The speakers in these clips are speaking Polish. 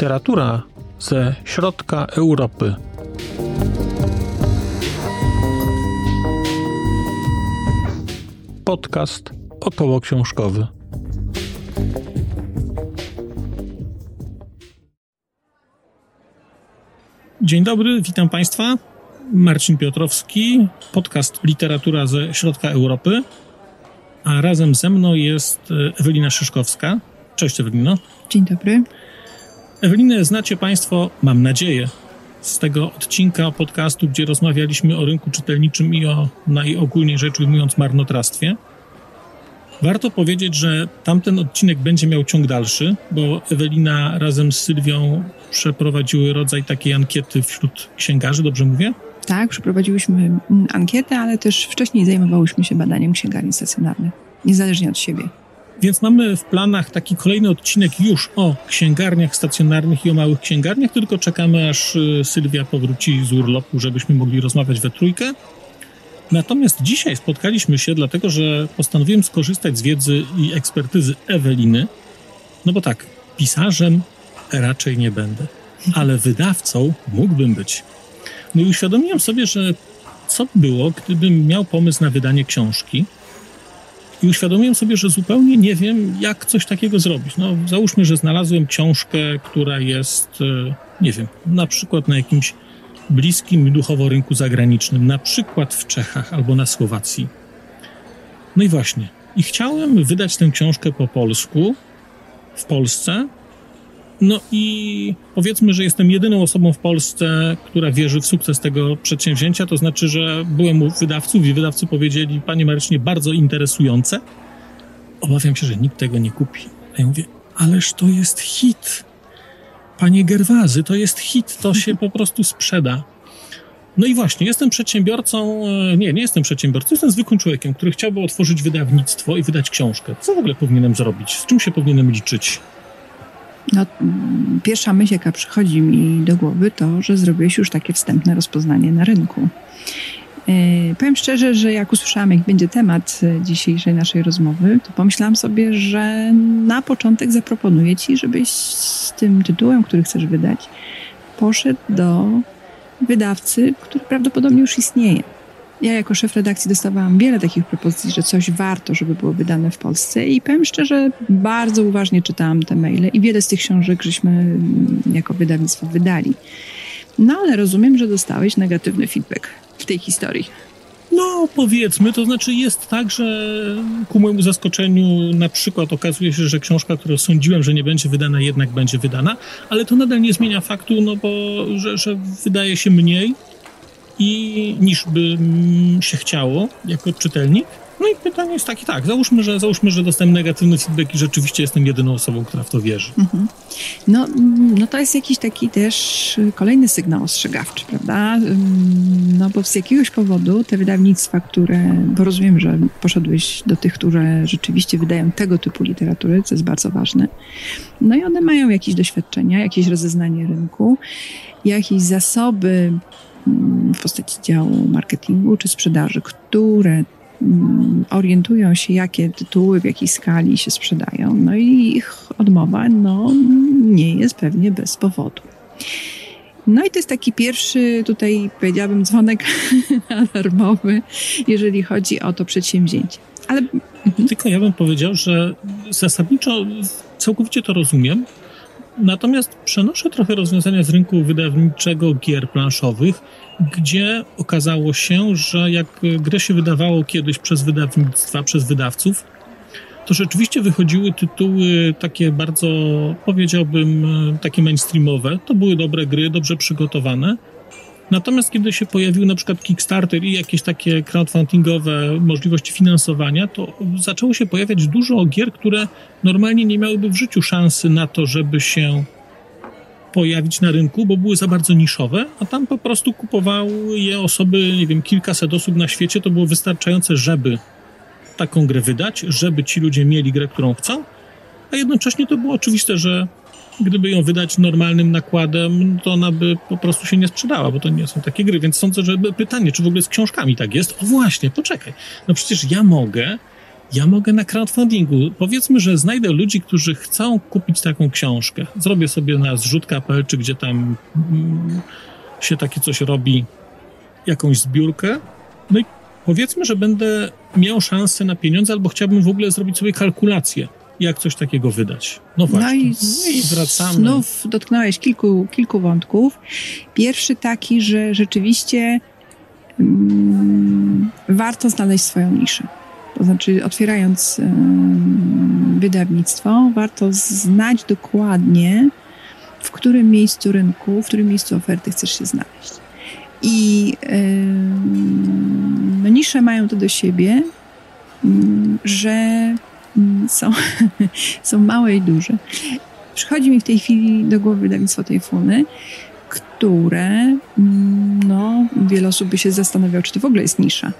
Literatura ze środka Europy. Podcast około książkowy. Dzień dobry, witam Państwa. Marcin Piotrowski, podcast Literatura ze środka Europy. A razem ze mną jest Ewelina Szyszkowska. Cześć Ewelino. Dzień dobry. Ewelinę znacie Państwo, mam nadzieję, z tego odcinka podcastu, gdzie rozmawialiśmy o rynku czytelniczym i o najogólniej rzecz ujmując marnotrawstwie. Warto powiedzieć, że tamten odcinek będzie miał ciąg dalszy, bo Ewelina razem z Sylwią przeprowadziły rodzaj takiej ankiety wśród księgarzy, dobrze mówię? Tak, przeprowadziłyśmy ankietę, ale też wcześniej zajmowałyśmy się badaniem księgarni stacjonarnych, niezależnie od siebie. Więc mamy w planach taki kolejny odcinek już o księgarniach stacjonarnych i o małych księgarniach, tylko czekamy aż y, Sylwia powróci z urlopu, żebyśmy mogli rozmawiać we trójkę. Natomiast dzisiaj spotkaliśmy się dlatego, że postanowiłem skorzystać z wiedzy i ekspertyzy Eweliny. No bo tak, pisarzem raczej nie będę, ale wydawcą mógłbym być. No i uświadomiłem sobie, że co było, gdybym miał pomysł na wydanie książki, i uświadomiłem sobie, że zupełnie nie wiem, jak coś takiego zrobić. No, załóżmy, że znalazłem książkę, która jest, e, nie wiem, na przykład na jakimś bliskim duchowo rynku zagranicznym, na przykład w Czechach albo na Słowacji. No i właśnie. I chciałem wydać tę książkę po polsku w Polsce, no i powiedzmy, że jestem jedyną osobą w Polsce, która wierzy w sukces tego przedsięwzięcia. To znaczy, że byłem u wydawców i wydawcy powiedzieli, panie Marycznie, bardzo interesujące. Obawiam się, że nikt tego nie kupi. A ja mówię, ależ to jest hit. Panie Gerwazy, to jest hit, to się po prostu sprzeda. No i właśnie, jestem przedsiębiorcą, e, nie, nie jestem przedsiębiorcą, jestem zwykłym człowiekiem, który chciałby otworzyć wydawnictwo i wydać książkę. Co w ogóle powinienem zrobić? Z czym się powinienem liczyć? No, pierwsza myśl, jaka przychodzi mi do głowy, to, że zrobiłeś już takie wstępne rozpoznanie na rynku. Yy, powiem szczerze, że jak usłyszałam, jak będzie temat e, dzisiejszej naszej rozmowy, to pomyślałam sobie, że na początek zaproponuję ci, żebyś z tym tytułem, który chcesz wydać, poszedł do wydawcy, który prawdopodobnie już istnieje. Ja jako szef redakcji dostawałam wiele takich propozycji, że coś warto, żeby było wydane w Polsce i powiem szczerze, bardzo uważnie czytałam te maile i wiele z tych książek żeśmy mm, jako wydawnictwo wydali. No ale rozumiem, że dostałeś negatywny feedback w tej historii. No, powiedzmy, to znaczy jest tak, że ku mojemu zaskoczeniu na przykład okazuje się, że książka, którą sądziłem, że nie będzie wydana, jednak będzie wydana, ale to nadal nie zmienia faktu, no bo że, że wydaje się mniej i niż by się chciało jako czytelnik. No i pytanie jest takie, tak, załóżmy, że, załóżmy, że dostałem negatywny feedback i rzeczywiście jestem jedyną osobą, która w to wierzy. Mhm. No, no to jest jakiś taki też kolejny sygnał ostrzegawczy, prawda? No bo z jakiegoś powodu te wydawnictwa, które, bo rozumiem, że poszedłeś do tych, które rzeczywiście wydają tego typu literatury, co jest bardzo ważne, no i one mają jakieś doświadczenia, jakieś rozeznanie rynku, jakieś zasoby w postaci działu marketingu czy sprzedaży, które mm, orientują się, jakie tytuły w jakiej skali się sprzedają. No i ich odmowa no, nie jest pewnie bez powodu. No i to jest taki pierwszy tutaj, powiedziałabym, dzwonek alarmowy, jeżeli chodzi o to przedsięwzięcie. Ale... Tylko ja bym powiedział, że zasadniczo całkowicie to rozumiem, Natomiast przenoszę trochę rozwiązania z rynku wydawniczego gier planszowych, gdzie okazało się, że jak grę się wydawało kiedyś przez wydawnictwa, przez wydawców, to rzeczywiście wychodziły tytuły takie bardzo, powiedziałbym, takie mainstreamowe. To były dobre gry, dobrze przygotowane. Natomiast kiedy się pojawił na przykład Kickstarter i jakieś takie crowdfundingowe możliwości finansowania, to zaczęło się pojawiać dużo gier, które normalnie nie miałyby w życiu szansy na to, żeby się pojawić na rynku, bo były za bardzo niszowe, a tam po prostu kupowały je osoby, nie wiem, kilkaset osób na świecie. To było wystarczające, żeby taką grę wydać, żeby ci ludzie mieli grę, którą chcą, a jednocześnie to było oczywiste, że gdyby ją wydać normalnym nakładem, to ona by po prostu się nie sprzedała, bo to nie są takie gry. Więc sądzę, że pytanie, czy w ogóle z książkami tak jest? O właśnie, poczekaj. No przecież ja mogę Ja mogę na crowdfundingu. Powiedzmy, że znajdę ludzi, którzy chcą kupić taką książkę. Zrobię sobie na zrzut.pl, czy gdzie tam mm, się takie coś robi, jakąś zbiórkę. No i powiedzmy, że będę miał szansę na pieniądze, albo chciałbym w ogóle zrobić sobie kalkulację, jak coś takiego wydać. No właśnie. No i, No i wracamy. Znów dotknąłeś kilku, kilku wątków. Pierwszy taki, że rzeczywiście mm, warto znaleźć swoją niszę. To znaczy, otwierając wydawnictwo, warto znać dokładnie, w którym miejscu rynku, w którym miejscu oferty chcesz się znaleźć. I no, nisze mają to do siebie, ym, że są, są małe i duże. Przychodzi mi w tej chwili do głowy wydawnictwo Tajfuny, które, mm, no, wiele osób by się zastanawiało, czy to w ogóle jest nisza.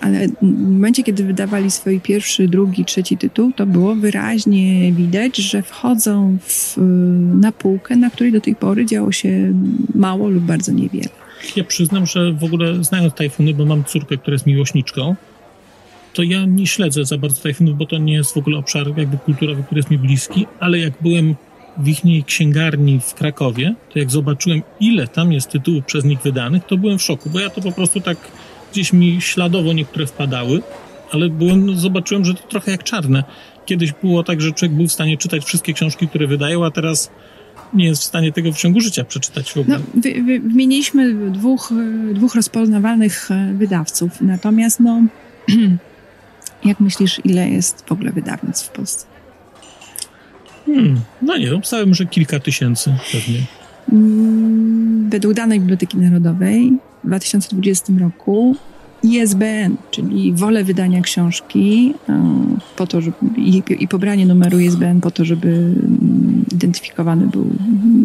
Ale w momencie, kiedy wydawali swój pierwszy, drugi, trzeci tytuł, to było wyraźnie widać, że wchodzą w, na półkę, na której do tej pory działo się mało lub bardzo niewiele. Ja przyznam, że w ogóle znając tajfuny, bo mam córkę, która jest miłośniczką, to ja nie śledzę za bardzo tajfunów, bo to nie jest w ogóle obszar jakby kulturowy, który jest mi bliski, ale jak byłem w ich księgarni w Krakowie, to jak zobaczyłem, ile tam jest tytułów przez nich wydanych, to byłem w szoku, bo ja to po prostu tak gdzieś mi śladowo niektóre wpadały, ale byłem, zobaczyłem, że to trochę jak czarne. Kiedyś było tak, że człowiek był w stanie czytać wszystkie książki, które wydają, a teraz nie jest w stanie tego w ciągu życia przeczytać w ogóle. No, wy, wy, wymieniliśmy dwóch, dwóch rozpoznawalnych wydawców, natomiast no, jak myślisz, ile jest w ogóle wydawnictw w Polsce? Hmm, no nie, obstałem, że kilka tysięcy pewnie. Według danych Biblioteki Narodowej w 2020 roku ISBN, czyli wolę wydania książki po to, żeby, i, i pobranie numeru ISBN po to, żeby identyfikowany był,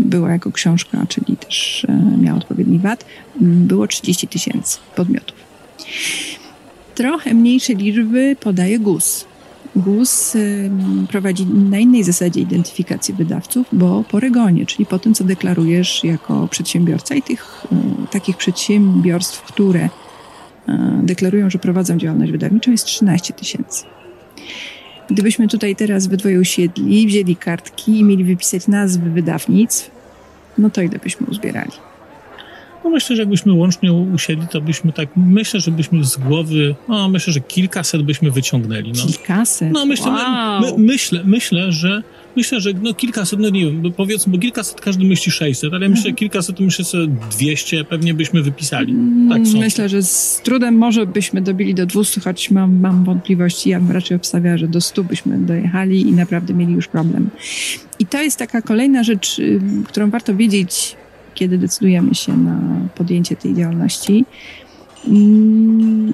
była jako książka, czyli też miała odpowiedni VAT, było 30 tysięcy podmiotów. Trochę mniejsze liczby podaje GUS. GUS prowadzi na innej zasadzie identyfikację wydawców, bo po regonie, czyli po tym, co deklarujesz jako przedsiębiorca i tych takich przedsiębiorstw, które deklarują, że prowadzą działalność wydawniczą, jest 13 tysięcy. Gdybyśmy tutaj teraz we dwoje usiedli, wzięli kartki i mieli wypisać nazwy wydawnictw, no to ile byśmy uzbierali? No myślę, że jakbyśmy łącznie usiedli, to byśmy tak, myślę, że byśmy z głowy, no myślę, że kilkaset byśmy wyciągnęli. No. Kilkaset? No myślę, wow. my, my, myślę, myślę, że myślę, że no kilkaset, no nie wiem, bo powiedzmy, bo kilkaset każdy myśli 600, ale ja myślę, że kilkaset to myślę sobie 200 pewnie byśmy wypisali. Tak Mm, myślę, że z trudem może byśmy dobili do 200, choć mam, mam wątpliwości. Ja bym raczej obstawiała, że do 100 byśmy dojechali i naprawdę mieli już problem. I to jest taka kolejna rzecz, którą warto wiedzieć, kiedy decydujemy się na podjęcie tej działalności,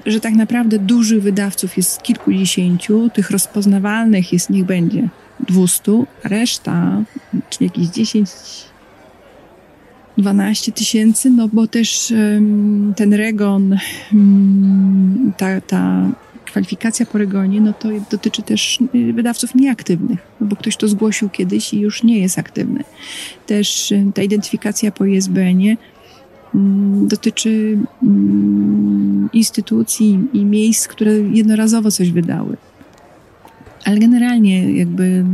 że tak naprawdę dużych wydawców jest kilkudziesięciu, tych rozpoznawalnych jest niech będzie 200, a reszta, czyli jakieś 10, 12 tysięcy, no bo też ten regon, ta, ta kwalifikacja po no to dotyczy też wydawców nieaktywnych, no bo ktoś to zgłosił kiedyś i już nie jest aktywny. Też ta identyfikacja po ISBN-ie um, dotyczy instytucji i miejsc, które jednorazowo coś wydały. Ale generalnie jakby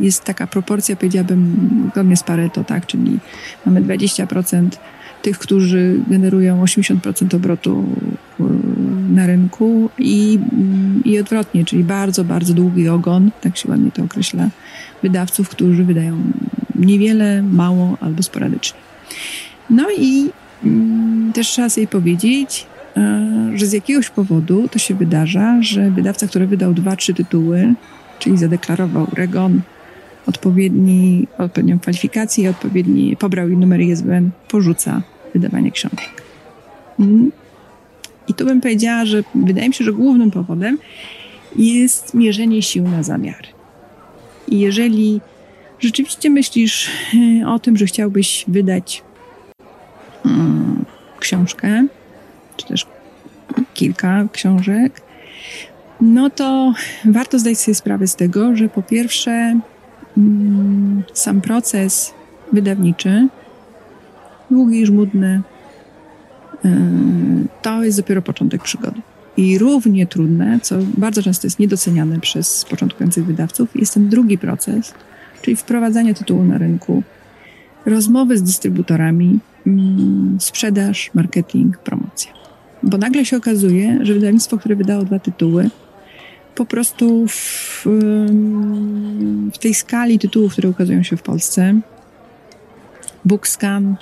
jest taka proporcja, powiedziałabym, zgodnie z Pareto, tak, czyli mamy 20% tych, którzy generują 80% obrotu na rynku i, i odwrotnie, czyli bardzo, bardzo długi ogon, tak się ładnie to określa, wydawców, którzy wydają niewiele, mało albo sporadycznie. No i mm, też trzeba sobie powiedzieć, że z jakiegoś powodu to się wydarza, że wydawca, który wydał dwa, trzy tytuły, czyli zadeklarował REGON, odpowiedni, odpowiednią kwalifikację, odpowiedni, pobrał numer ISBN, porzuca wydawanie książek. I tu bym powiedziała, że wydaje mi się, że głównym powodem jest mierzenie sił na zamiary. I jeżeli rzeczywiście myślisz o tym, że chciałbyś wydać hmm, książkę, czy też kilka książek, no to warto zdać sobie sprawę z tego, że po pierwsze mm, sam proces wydawniczy, długi żmudny, yy, to jest dopiero początek przygody. I równie trudne, co bardzo często jest niedoceniane przez początkujących wydawców, jest ten drugi proces, czyli wprowadzanie tytułu na rynku, rozmowy z dystrybutorami, mm, sprzedaż, marketing, promocja. Bo nagle się okazuje, że wydawnictwo, które wydało dwa tytuły, po prostu w, w tej skali tytułów, które ukazują się w Polsce, Bookscan,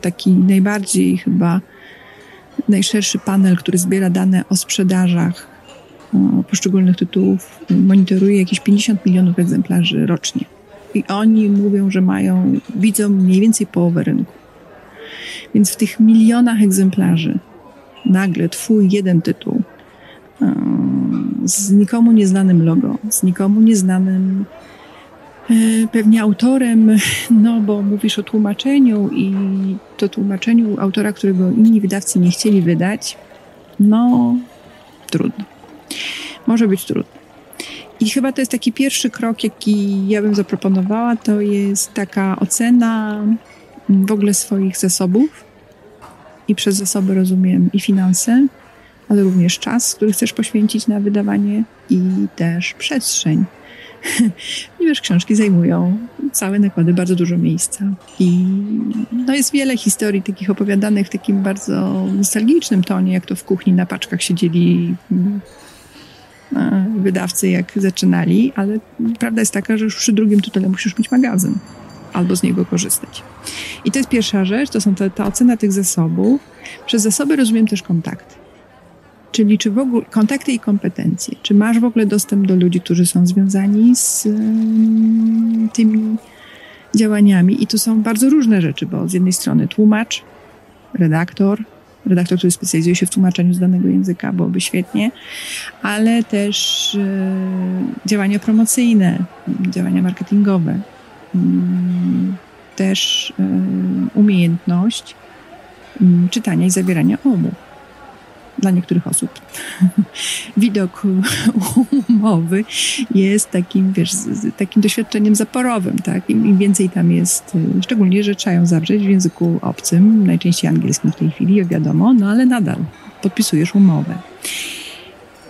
taki najbardziej chyba najszerszy panel, który zbiera dane o sprzedażach poszczególnych tytułów, monitoruje jakieś 50 milionów egzemplarzy rocznie. I oni mówią, że mają, widzą mniej więcej połowę rynku. Więc w tych milionach egzemplarzy nagle twój jeden tytuł z nikomu nieznanym logo, z nikomu nieznanym pewnie autorem, no bo mówisz o tłumaczeniu i to tłumaczeniu autora, którego inni wydawcy nie chcieli wydać, no trudno. Może być trudno. I chyba to jest taki pierwszy krok, jaki ja bym zaproponowała, to jest taka ocena w ogóle swoich zasobów. I przez zasoby rozumiem i finanse, ale również czas, który chcesz poświęcić na wydawanie i też przestrzeń. Ponieważ książki zajmują całe nakłady bardzo dużo miejsca. I no jest wiele historii takich opowiadanych w takim bardzo nostalgicznym tonie, jak to w kuchni na paczkach siedzieli e, wydawcy, jak zaczynali, ale prawda jest taka, że już przy drugim tytule musisz mieć magazyn albo z niego korzystać. I to jest pierwsza rzecz, to są te, ta ocena tych zasobów. Przez zasoby rozumiem też kontakty. Czyli czy w ogóle kontakty i kompetencje, czy masz w ogóle dostęp do ludzi, którzy są związani z um, tymi działaniami? I tu są bardzo różne rzeczy, bo z jednej strony tłumacz, redaktor, redaktor, który specjalizuje się w tłumaczeniu z danego języka, byłoby świetnie, ale też e, działania promocyjne, działania marketingowe, mm, też e, umiejętność mm, czytania i zawierania umów dla niektórych osób. Widok umowy jest takim, wiesz, takim doświadczeniem zaporowym, tak? Im, Im, więcej tam jest, y, szczególnie, że trzeba ją zawrzeć w języku obcym, najczęściej angielskim w tej chwili, wiadomo, no ale nadal podpisujesz umowę.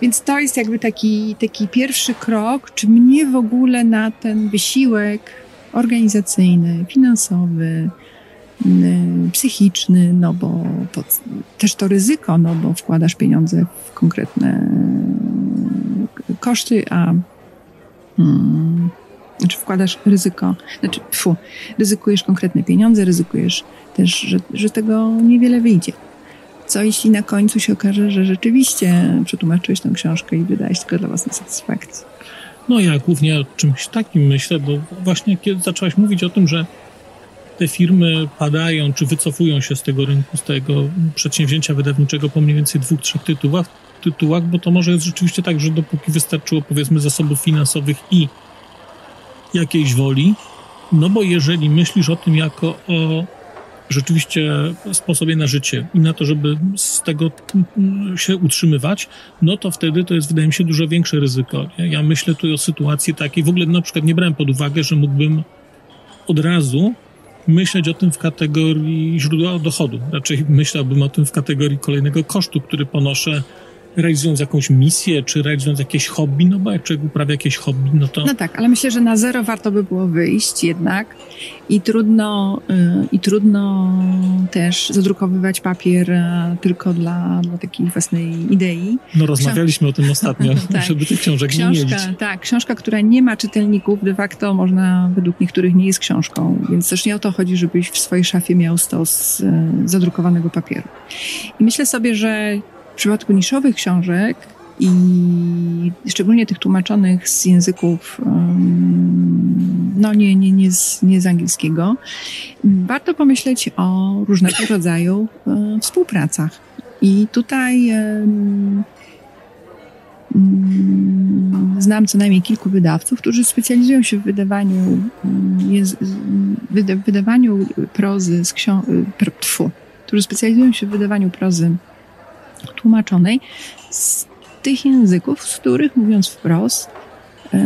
Więc to jest jakby taki, taki pierwszy krok, czy mnie w ogóle na ten wysiłek organizacyjny, finansowy, psychiczny, no bo też to ryzyko, no bo wkładasz pieniądze w konkretne y, koszty, a hmm, znaczy wkładasz ryzyko, znaczy fu, ryzykujesz konkretne pieniądze, ryzykujesz też, że, że tego niewiele wyjdzie. Co jeśli na końcu się okaże, że rzeczywiście przetłumaczyłeś tę książkę i wydałeś tylko dla własnej satysfakcji? No ja głównie o czymś takim myślę, bo właśnie kiedy zaczęłaś mówić o tym, że te firmy padają czy wycofują się z tego rynku, z tego przedsięwzięcia wydawniczego po mniej więcej dwóch, trzech tytułach, tytułach, bo to może jest rzeczywiście tak, że dopóki wystarczyło powiedzmy zasobów finansowych i jakiejś woli, no bo jeżeli myślisz o tym jako o rzeczywiście sposobie na życie i na to, żeby z tego się utrzymywać, no to wtedy to jest, wydaje mi się, dużo większe ryzyko. Ja myślę tu o sytuacji takiej, w ogóle na przykład nie brałem pod uwagę, że mógłbym od razu myśleć o tym w kategorii źródła dochodu. Raczej myślałbym o tym w kategorii kolejnego kosztu, który ponoszę realizując jakąś misję, czy realizując jakieś hobby, no bo jak człowiek uprawia jakieś hobby, no to... No tak, ale myślę, że na zero warto by było wyjść jednak i trudno, yy, i trudno też zadrukowywać papier yy, tylko dla, dla takiej własnej idei. No rozmawialiśmy o tym ostatnio, tak. żeby tych książek książka, nie mielić. Tak, książka, która nie ma czytelników, de facto można, według niektórych nie jest książką, więc też nie o to chodzi, żebyś w swojej szafie miał stos yy, zadrukowanego papieru. I myślę sobie, że przypadku niszowych książek i szczególnie tych tłumaczonych z języków, no nie, nie, nie, z, nie z angielskiego, warto pomyśleć o różnego rodzaju współpracach. I tutaj znam co najmniej kilku wydawców, którzy specjalizują się w wydawaniu, wydawaniu prozy z książek, którzy specjalizują się w wydawaniu prozy tłumaczonej z tych języków, z których, mówiąc wprost, yy,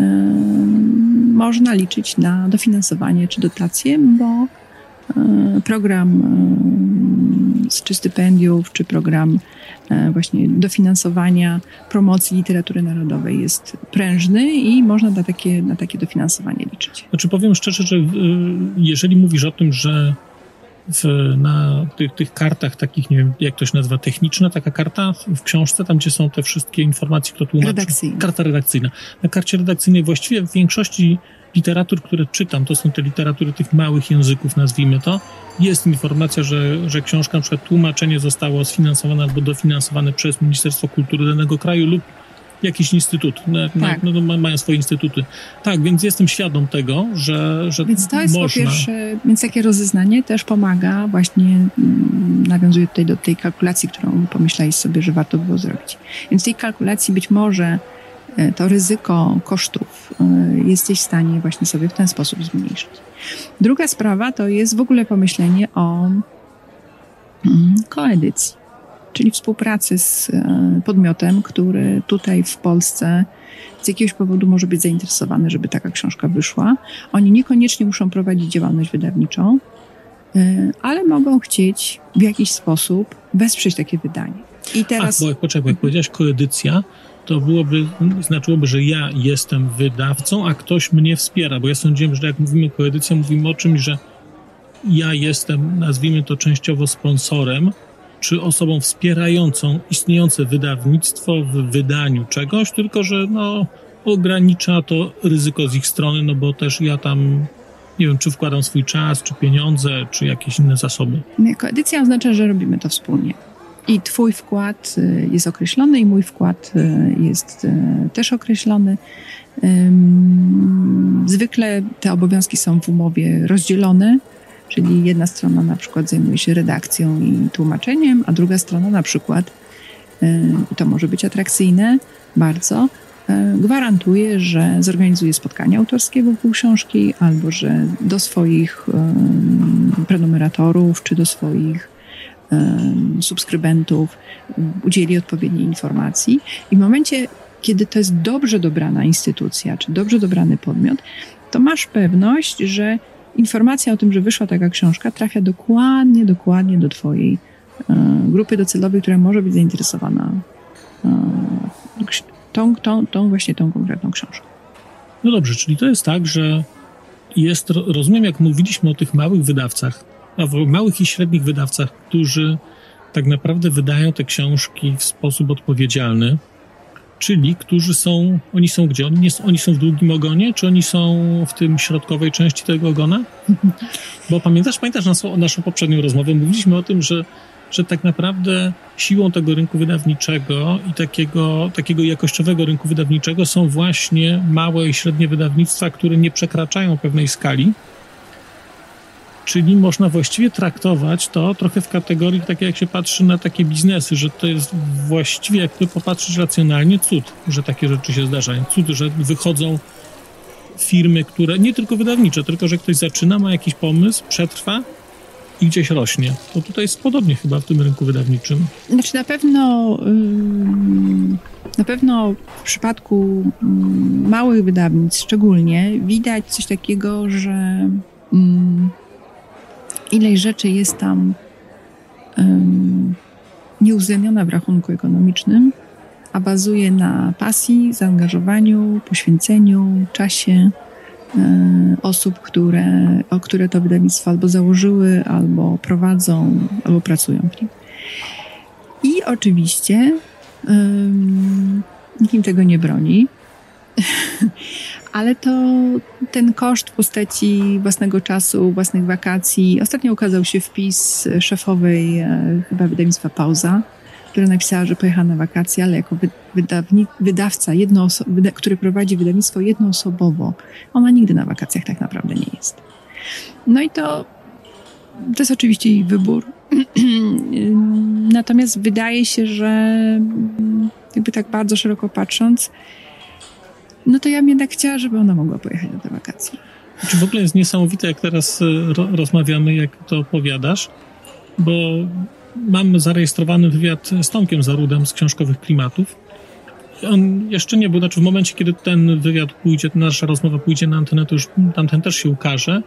można liczyć na dofinansowanie czy dotację, bo yy, program czy stypendiów, czy program e, właśnie dofinansowania promocji literatury narodowej jest prężny i można na takie, na takie dofinansowanie liczyć. Znaczy powiem szczerze, że jeżeli mówisz o tym, że w, na tych, tych kartach takich, nie wiem, jak to się nazywa, techniczna taka karta w książce, tam gdzie są te wszystkie informacje, kto tłumaczy. Redakcyjna. Karta redakcyjna. Na karcie redakcyjnej właściwie w większości literatur, które czytam, to są te literatury tych małych języków, nazwijmy to, jest informacja, że, że książka, na przykład tłumaczenie zostało sfinansowane albo dofinansowane przez Ministerstwo Kultury danego kraju lub jakiś instytut. Tak. No, no, mają swoje instytuty. Tak, więc jestem świadom tego, że, że Więc to jest można. po pierwsze, więc takie rozeznanie też pomaga, właśnie mm, nawiązuje tutaj do tej kalkulacji, którą pomyślałeś sobie, że warto było zrobić. Więc w tej kalkulacji być może e, to ryzyko kosztów e, jesteś w stanie właśnie sobie w ten sposób zmniejszyć. Druga sprawa to jest w ogóle pomyślenie o mm, koedycji czyli współpracy z e, podmiotem, który tutaj w Polsce z jakiegoś powodu może być zainteresowany, żeby taka książka wyszła. Oni niekoniecznie muszą prowadzić działalność wydawniczą, e, ale mogą chcieć w jakiś sposób wesprzeć takie wydanie. I teraz... Ach, bo poczekaj, jak powiedziałeś koedycja, to byłoby, znaczyłoby, że ja jestem wydawcą, a ktoś mnie wspiera, bo ja sądziłem, że jak mówimy koedycja, mówimy o czymś, że ja jestem, nazwijmy to częściowo sponsorem, czy osobą wspierającą istniejące wydawnictwo w wydaniu czegoś, tylko że no, ogranicza to ryzyko z ich strony, no bo też ja tam nie wiem, czy wkładam swój czas, czy pieniądze, czy jakieś inne zasoby. Jako edycja oznacza, że robimy to wspólnie. I Twój wkład y, jest określony, i mój wkład y, jest y, też określony. Zwykle te obowiązki są w umowie rozdzielone, Czyli jedna strona na przykład zajmuje się redakcją i tłumaczeniem, a druga strona na przykład, y, i to może być atrakcyjne bardzo, y, gwarantuje, że zorganizuje spotkanie autorskie wokół książki, albo że do swoich y, prenumeratorów czy do swoich subskrybentów udzieli odpowiedniej informacji. I w momencie, kiedy to jest dobrze dobrana instytucja, czy dobrze dobrany podmiot, to masz pewność, że informacja o tym, że wyszła taka książka, trafia dokładnie, dokładnie do Twojej e, grupy docelowej, która może być zainteresowana e, tą, tą, tą właśnie tą konkretną książką. No dobrze, czyli to jest tak, że jest, rozumiem, jak mówiliśmy o tych małych wydawcach, a małych i średnich wydawcach, którzy tak naprawdę wydają te książki w sposób odpowiedzialny, czyli którzy są, oni są gdzie? Oni, nie, oni są w długim ogonie, czy oni są w tym środkowej części tego ogona? Bo pamiętasz, pamiętasz naszą, naszą poprzednią rozmowę? Mówiliśmy o tym, że, że tak naprawdę siłą tego rynku wydawniczego i takiego, takiego jakościowego rynku wydawniczego są właśnie małe i średnie wydawnictwa, które nie przekraczają pewnej skali, Czyli można właściwie traktować to trochę w kategorii, tak jak się patrzy na takie biznesy, że to jest właściwie, jakby popatrzeć racjonalnie, cud, że takie rzeczy się zdarzają. Cud, że wychodzą firmy, które nie tylko wydawnicze, tylko że ktoś zaczyna, ma jakiś pomysł, przetrwa i gdzieś rośnie. To tutaj jest podobnie chyba w tym rynku wydawniczym. Znaczy na pewno na pewno w przypadku małych wydawnictw szczególnie widać coś takiego, że ileś rzeczy jest tam um, w rachunku ekonomicznym, a bazuje na pasji, zaangażowaniu, poświęceniu, czasie e, osób, które, o które to wydawnictwo albo założyły, albo prowadzą, albo pracują w nim. I oczywiście um, nikim tego nie broni, ale to ten koszt w postaci własnego czasu, własnych wakacji. Ostatnio ukazał się wpis szefowej e, chyba wydawnictwa Pauza, która napisała, że pojechała na wakacje, ale jako wydawca, wyda, który prowadzi wydawnictwo jednoosobowo, ona nigdy na wakacjach tak naprawdę nie jest. No i to, to jest oczywiście jej wybór. Natomiast wydaje się, że jakby tak bardzo szeroko patrząc, no to ja bym jednak chciała, żeby ona mogła pojechać na te wakacje. Czy w ogóle jest niesamowite, jak teraz e, ro rozmawiamy, jak to opowiadasz, bo mam zarejestrowany wywiad z Tomkiem Zarudem z Książkowych Klimatów. On jeszcze nie był, znaczy w momencie, kiedy ten wywiad pójdzie, nasza rozmowa pójdzie na antenę, to już tamten też się ukaże.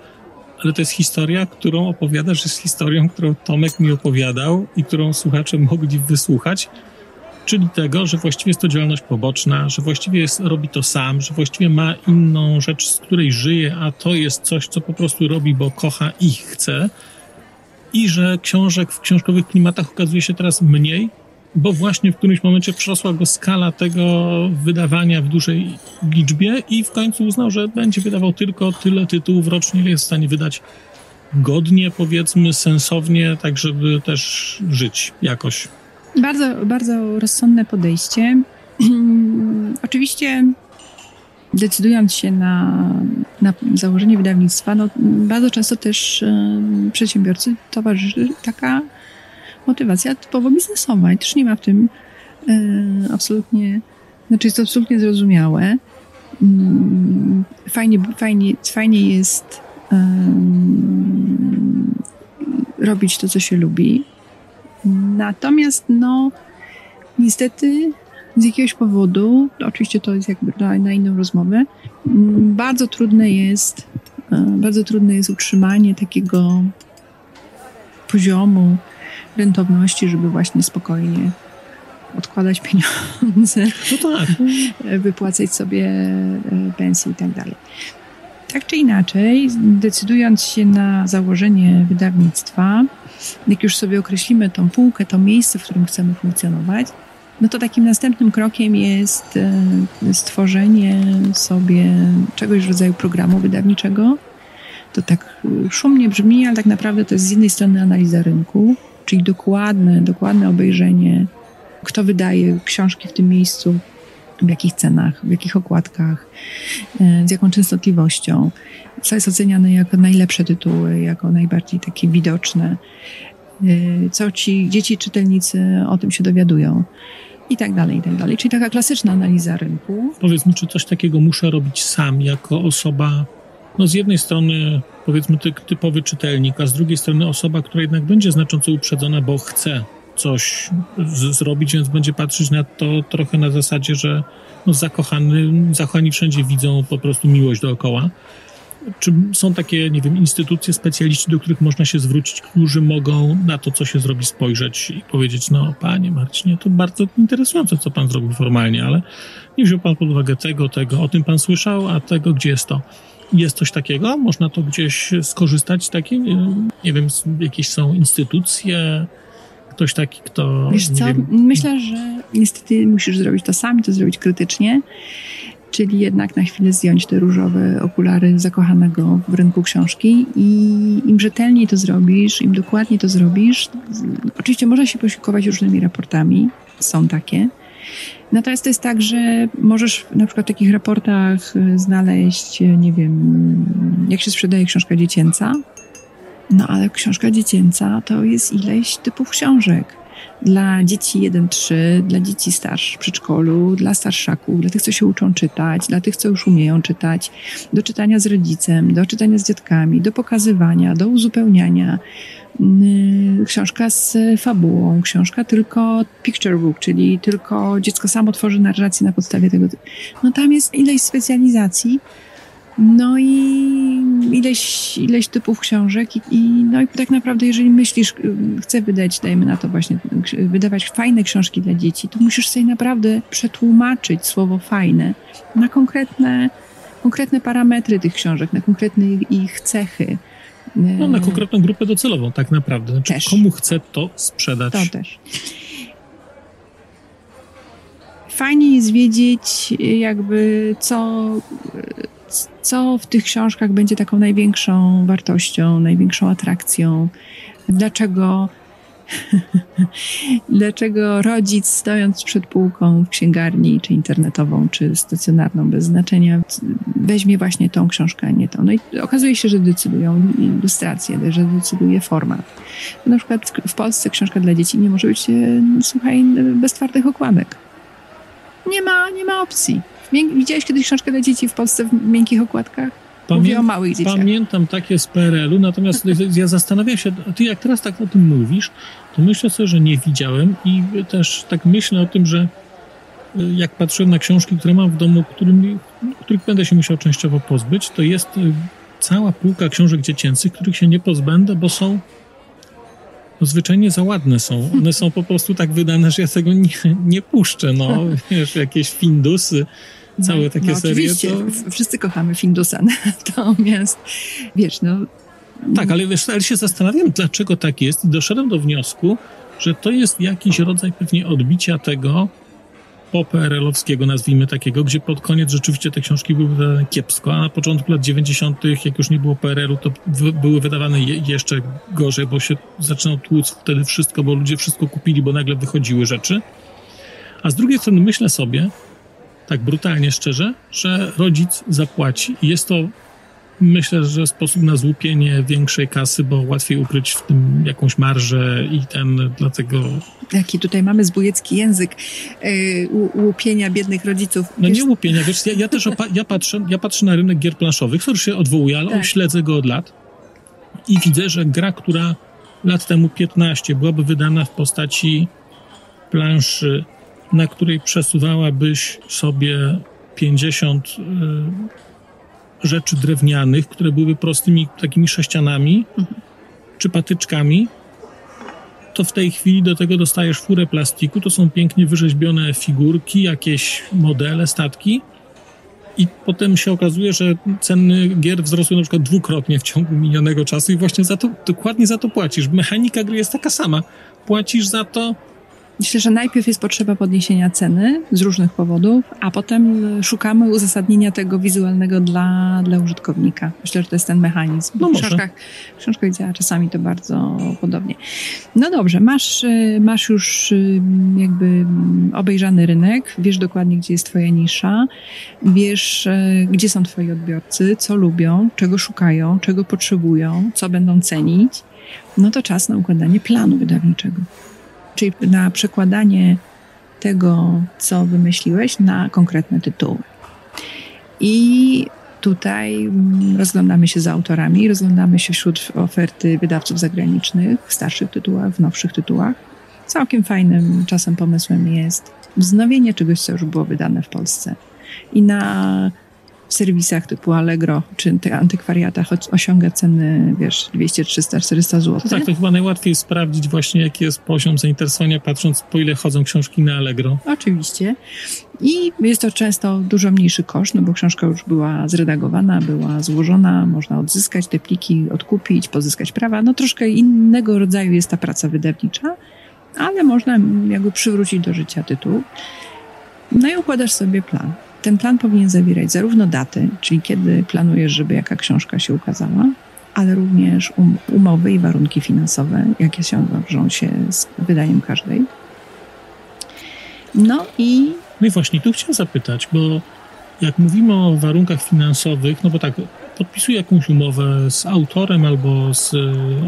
ale to jest historia, którą opowiadasz, jest historią, którą Tomek mi opowiadał i którą słuchacze mogli wysłuchać, czyli tego, że właściwie jest to działalność poboczna, że właściwie jest, robi to sam, że właściwie ma inną rzecz, z której żyje, a to jest coś, co po prostu robi, bo kocha i chce. I że książek w książkowych klimatach okazuje się teraz mniej, bo właśnie w którymś momencie przerosła go skala tego wydawania w dużej liczbie i w końcu uznał, że będzie wydawał tylko tyle tytułów rocznie, ile jest w stanie wydać godnie, powiedzmy, sensownie, tak żeby też żyć jakoś. Bardzo, bardzo rozsądne podejście. Oczywiście decydując się na, na założenie wydawnictwa, no, bardzo często też y, przedsiębiorcy towarzyszy taka motywacja typowo biznesowa i też nie ma w tym y, absolutnie, znaczy jest to absolutnie zrozumiałe. Y, fajnie, fajnie, fajnie jest robić to, co się lubi. Natomiast, no, niestety z jakiegoś powodu, oczywiście to jest jakby na, na inną rozmowę, bardzo trudne jest, bardzo trudne jest utrzymanie takiego poziomu rentowności, żeby właśnie spokojnie odkładać pieniądze, no tak. wypłacać sobie e, pensje i tak dalej. Tak czy inaczej, decydując się na założenie wydawnictwa, jak już sobie określimy tą półkę, to miejsce, w którym chcemy funkcjonować, no to takim następnym krokiem jest e, stworzenie sobie czegoś w rodzaju programu wydawniczego. To tak szumnie brzmi, ale tak naprawdę to jest z jednej strony analiza rynku, czyli dokładne, dokładne obejrzenie, kto wydaje książki w tym miejscu, w jakich cenach, w jakich okładkach, e, z jaką częstotliwością, co jest oceniane jako najlepsze tytuły, jako najbardziej takie widoczne, e, co ci dzieci czytelnicy o tym się dowiadują. I tak dalej, i tak dalej. Czyli taka klasyczna analiza rynku. Powiedz mi, czy coś takiego muszę robić sam, jako osoba, no z jednej strony powiedzmy typowy czytelnik, a z drugiej strony osoba, która jednak będzie znacząco uprzedzona, bo chce coś zrobić, więc będzie patrzeć na to trochę na zasadzie, że no zakochany, zakochani wszędzie widzą po prostu miłość dookoła. Czy są takie, nie wiem, instytucje, specjaliści, do których można się zwrócić, którzy mogą na to, co się zrobi, spojrzeć i powiedzieć, no panie Marcinie, to bardzo interesujące, co pan zrobił formalnie, ale nie wziął pan pod uwagę tego, tego, o tym pan słyszał, a tego, gdzie jest to? Jest coś takiego? Można to gdzieś skorzystać z takiej, nie wiem, jakieś są instytucje, ktoś taki, kto. Wiesz co? Wiem... Myślę, że niestety musisz zrobić to sam, to zrobić krytycznie, czyli jednak na chwilę zdjąć te różowe okulary zakochanego w rynku książki i im rzetelniej to zrobisz, im dokładniej to zrobisz, oczywiście można się posiłkować różnymi raportami, są takie. Natomiast to jest tak, że możesz na przykład w takich raportach znaleźć, nie wiem, jak się sprzedaje książka dziecięca, no ale książka dziecięca to jest ileś typów książek. Dla dzieci 1-3, dla dzieci starszych w przedszkolu, dla starszaków, dla tych, co się uczą czytać, dla tych, co już umieją czytać, do czytania z rodzicem, do czytania z dziadkami, do pokazywania, do uzupełniania. Yy, książka z fabułą, książka tylko picture book, czyli tylko dziecko samo tworzy narrację na podstawie tego. No tam jest ileś specjalizacji, no i ileś, ileś typów książek i, i, no i tak naprawdę jeżeli myślisz, y, chcę wydać, dajmy na to właśnie, wydawać fajne książki dla dzieci, to musisz sobie naprawdę przetłumaczyć słowo fajne na konkretne, konkretne parametry tych książek, na konkretne ich cechy. No, na konkretną grupę docelową tak naprawdę. Znaczy, też. komu chce to sprzedać. To też. Fajnie jest wiedzieć jakby co co w tych książkach będzie taką największą wartością, największą atrakcją, dlaczego Dlaczego rodzic stojąc przed półką w księgarni, czy internetową, czy stacjonarną, bez znaczenia, weźmie właśnie tą książkę, a nie tą. No i okazuje się, że decydują ilustracje, że decyduje format. Na przykład w Polsce książka dla dzieci nie może być, e, słuchaj, bez twardych okładek. Nie ma, nie ma opcji. Widziałeś kiedyś książkę dla dzieci w Polsce w miękkich okładkach? Pamię Mówię o małych dzieciach. Pamiętam takie z PRL-u, natomiast ja zastanawiam się, ty jak teraz tak o tym mówisz, to myślę sobie, że nie widziałem i też tak myślę o tym, że y, jak patrzę na książki, które mam w domu, których będę się musiał częściowo pozbyć, to jest y, cała półka książek dziecięcych, których się nie pozbędę, bo są zwyczajnie za ładne są. One są po prostu tak wydane, że ja tego nie, nie puszczę. No, wiesz, jakieś Findusy, całe no, takie no, serie. Oczywiście, to... wszyscy kochamy Findusa, natomiast wiesz, no... Tak, ale wiesz, ale się zastanawiam, dlaczego tak jest i doszedłem do wniosku, że to jest jakiś rodzaj pewnie odbicia tego, PRL-owskiego, nazwijmy takiego, gdzie pod koniec rzeczywiście te książki były wydawane kiepsko, a na początku lat 90., jak już nie było PRL-u, to były wydawane je jeszcze gorzej, bo się zaczynał tłuc wtedy wszystko, bo ludzie wszystko kupili, bo nagle wychodziły rzeczy. A z drugiej strony myślę sobie, tak brutalnie szczerze, że rodzic zapłaci jest to myślę, że sposób na złupienie większej kasy, bo łatwiej ukryć w tym jakąś marżę i ten, dlatego... Jaki tutaj mamy zbójecki język yy, łupienia biednych rodziców. No wiesz... nie łupienia, wiesz, ja, ja też ja, patrzę, ja patrzę na rynek gier planszowych, który się odwołuje, ale tak. śledzę go od lat i widzę, że gra, która lat temu 15 byłaby wydana w postaci planszy, na której przesuwałabyś sobie 50 yy, rzeczy drewnianych, które były prostymi takimi sześcianami mhm. czy patyczkami, to w tej chwili do tego dostajesz furę plastiku. To są pięknie wyrzeźbione figurki, jakieś modele, statki. I potem się okazuje, że ceny gier wzrosły na przykład dwukrotnie w ciągu minionego czasu i właśnie za to, dokładnie za to płacisz. Mechanika gry jest taka sama. Płacisz za to Myślę, że najpierw jest potrzeba podniesienia ceny z różnych powodów, a potem szukamy uzasadnienia tego wizualnego dla, dla użytkownika. Myślę, że to jest ten mechanizm. No w książkach, w książkach działa czasami to bardzo podobnie. No dobrze, masz, masz już y, jakby obejrzany rynek, wiesz dokładnie, gdzie jest twoja nisza, wiesz, gdzie są twoi odbiorcy, co lubią, czego szukają, czego potrzebują, co będą cenić. No to czas na układanie planu wydawniczego czyli na przekładanie tego, co wymyśliłeś, na konkretne tytuły. I tutaj mm, rozglądamy się za autorami, rozglądamy się wśród oferty wydawców zagranicznych w starszych tytułach, w nowszych tytułach. Całkiem fajnym czasem pomysłem jest wznowienie czegoś, co już było wydane w Polsce. I na w serwisach typu Allegro czy antykwariatach osiąga ceny, wiesz, 200, 300, 400 zł. To tak, to chyba najłatwiej sprawdzić właśnie, jaki jest poziom zainteresowania, patrząc po ile chodzą książki na Allegro. Oczywiście. I jest to często dużo mniejszy koszt, no bo książka już była zredagowana, była złożona, można odzyskać te pliki, odkupić, pozyskać prawa. No troszkę innego rodzaju jest ta praca wydawnicza, ale można jakby przywrócić do życia tytuł. No i układasz sobie plan. Ten plan powinien zawierać zarówno daty, czyli kiedy planujesz, żeby jaka książka się ukazała, ale również um, umowy i warunki finansowe, jakie się wiążą się z wydaniem każdej. No i. No i właśnie tu chciałem zapytać, bo jak mówimy o warunkach finansowych, no bo tak, podpisuję jakąś umowę z autorem albo z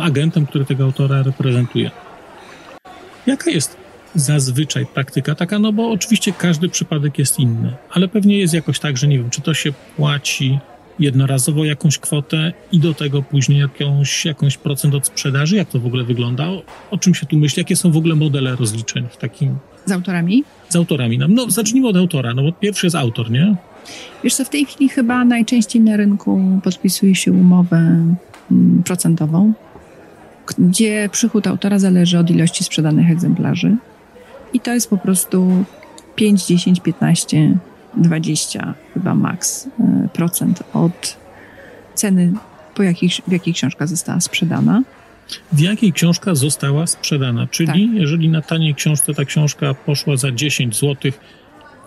agentem, który tego autora reprezentuje. Jaka jest zazwyczaj praktyka taka, no bo oczywiście każdy przypadek jest inny, ale pewnie jest jakoś tak, że nie wiem, czy to się płaci jednorazowo jakąś kwotę i do tego później jakąś, jakąś procent od sprzedaży? Jak to w ogóle wygląda? O, o czym się tu myśli? Jakie są w ogóle modele rozliczeń w takim... Z autorami? Z autorami. No, no zacznijmy od autora, no bo pierwszy jest autor, nie? Wiesz co, w tej chwili chyba najczęściej na rynku podpisuje się umowę mm, procentową, gdzie przychód autora zależy od ilości sprzedanych egzemplarzy. I to jest po prostu 5, 10, 15, 20 chyba maks e, procent od ceny, po jakich, w jakiej książka została sprzedana. W jakiej książka została sprzedana? Czyli tak. jeżeli na taniej książce ta książka poszła za 10 zł,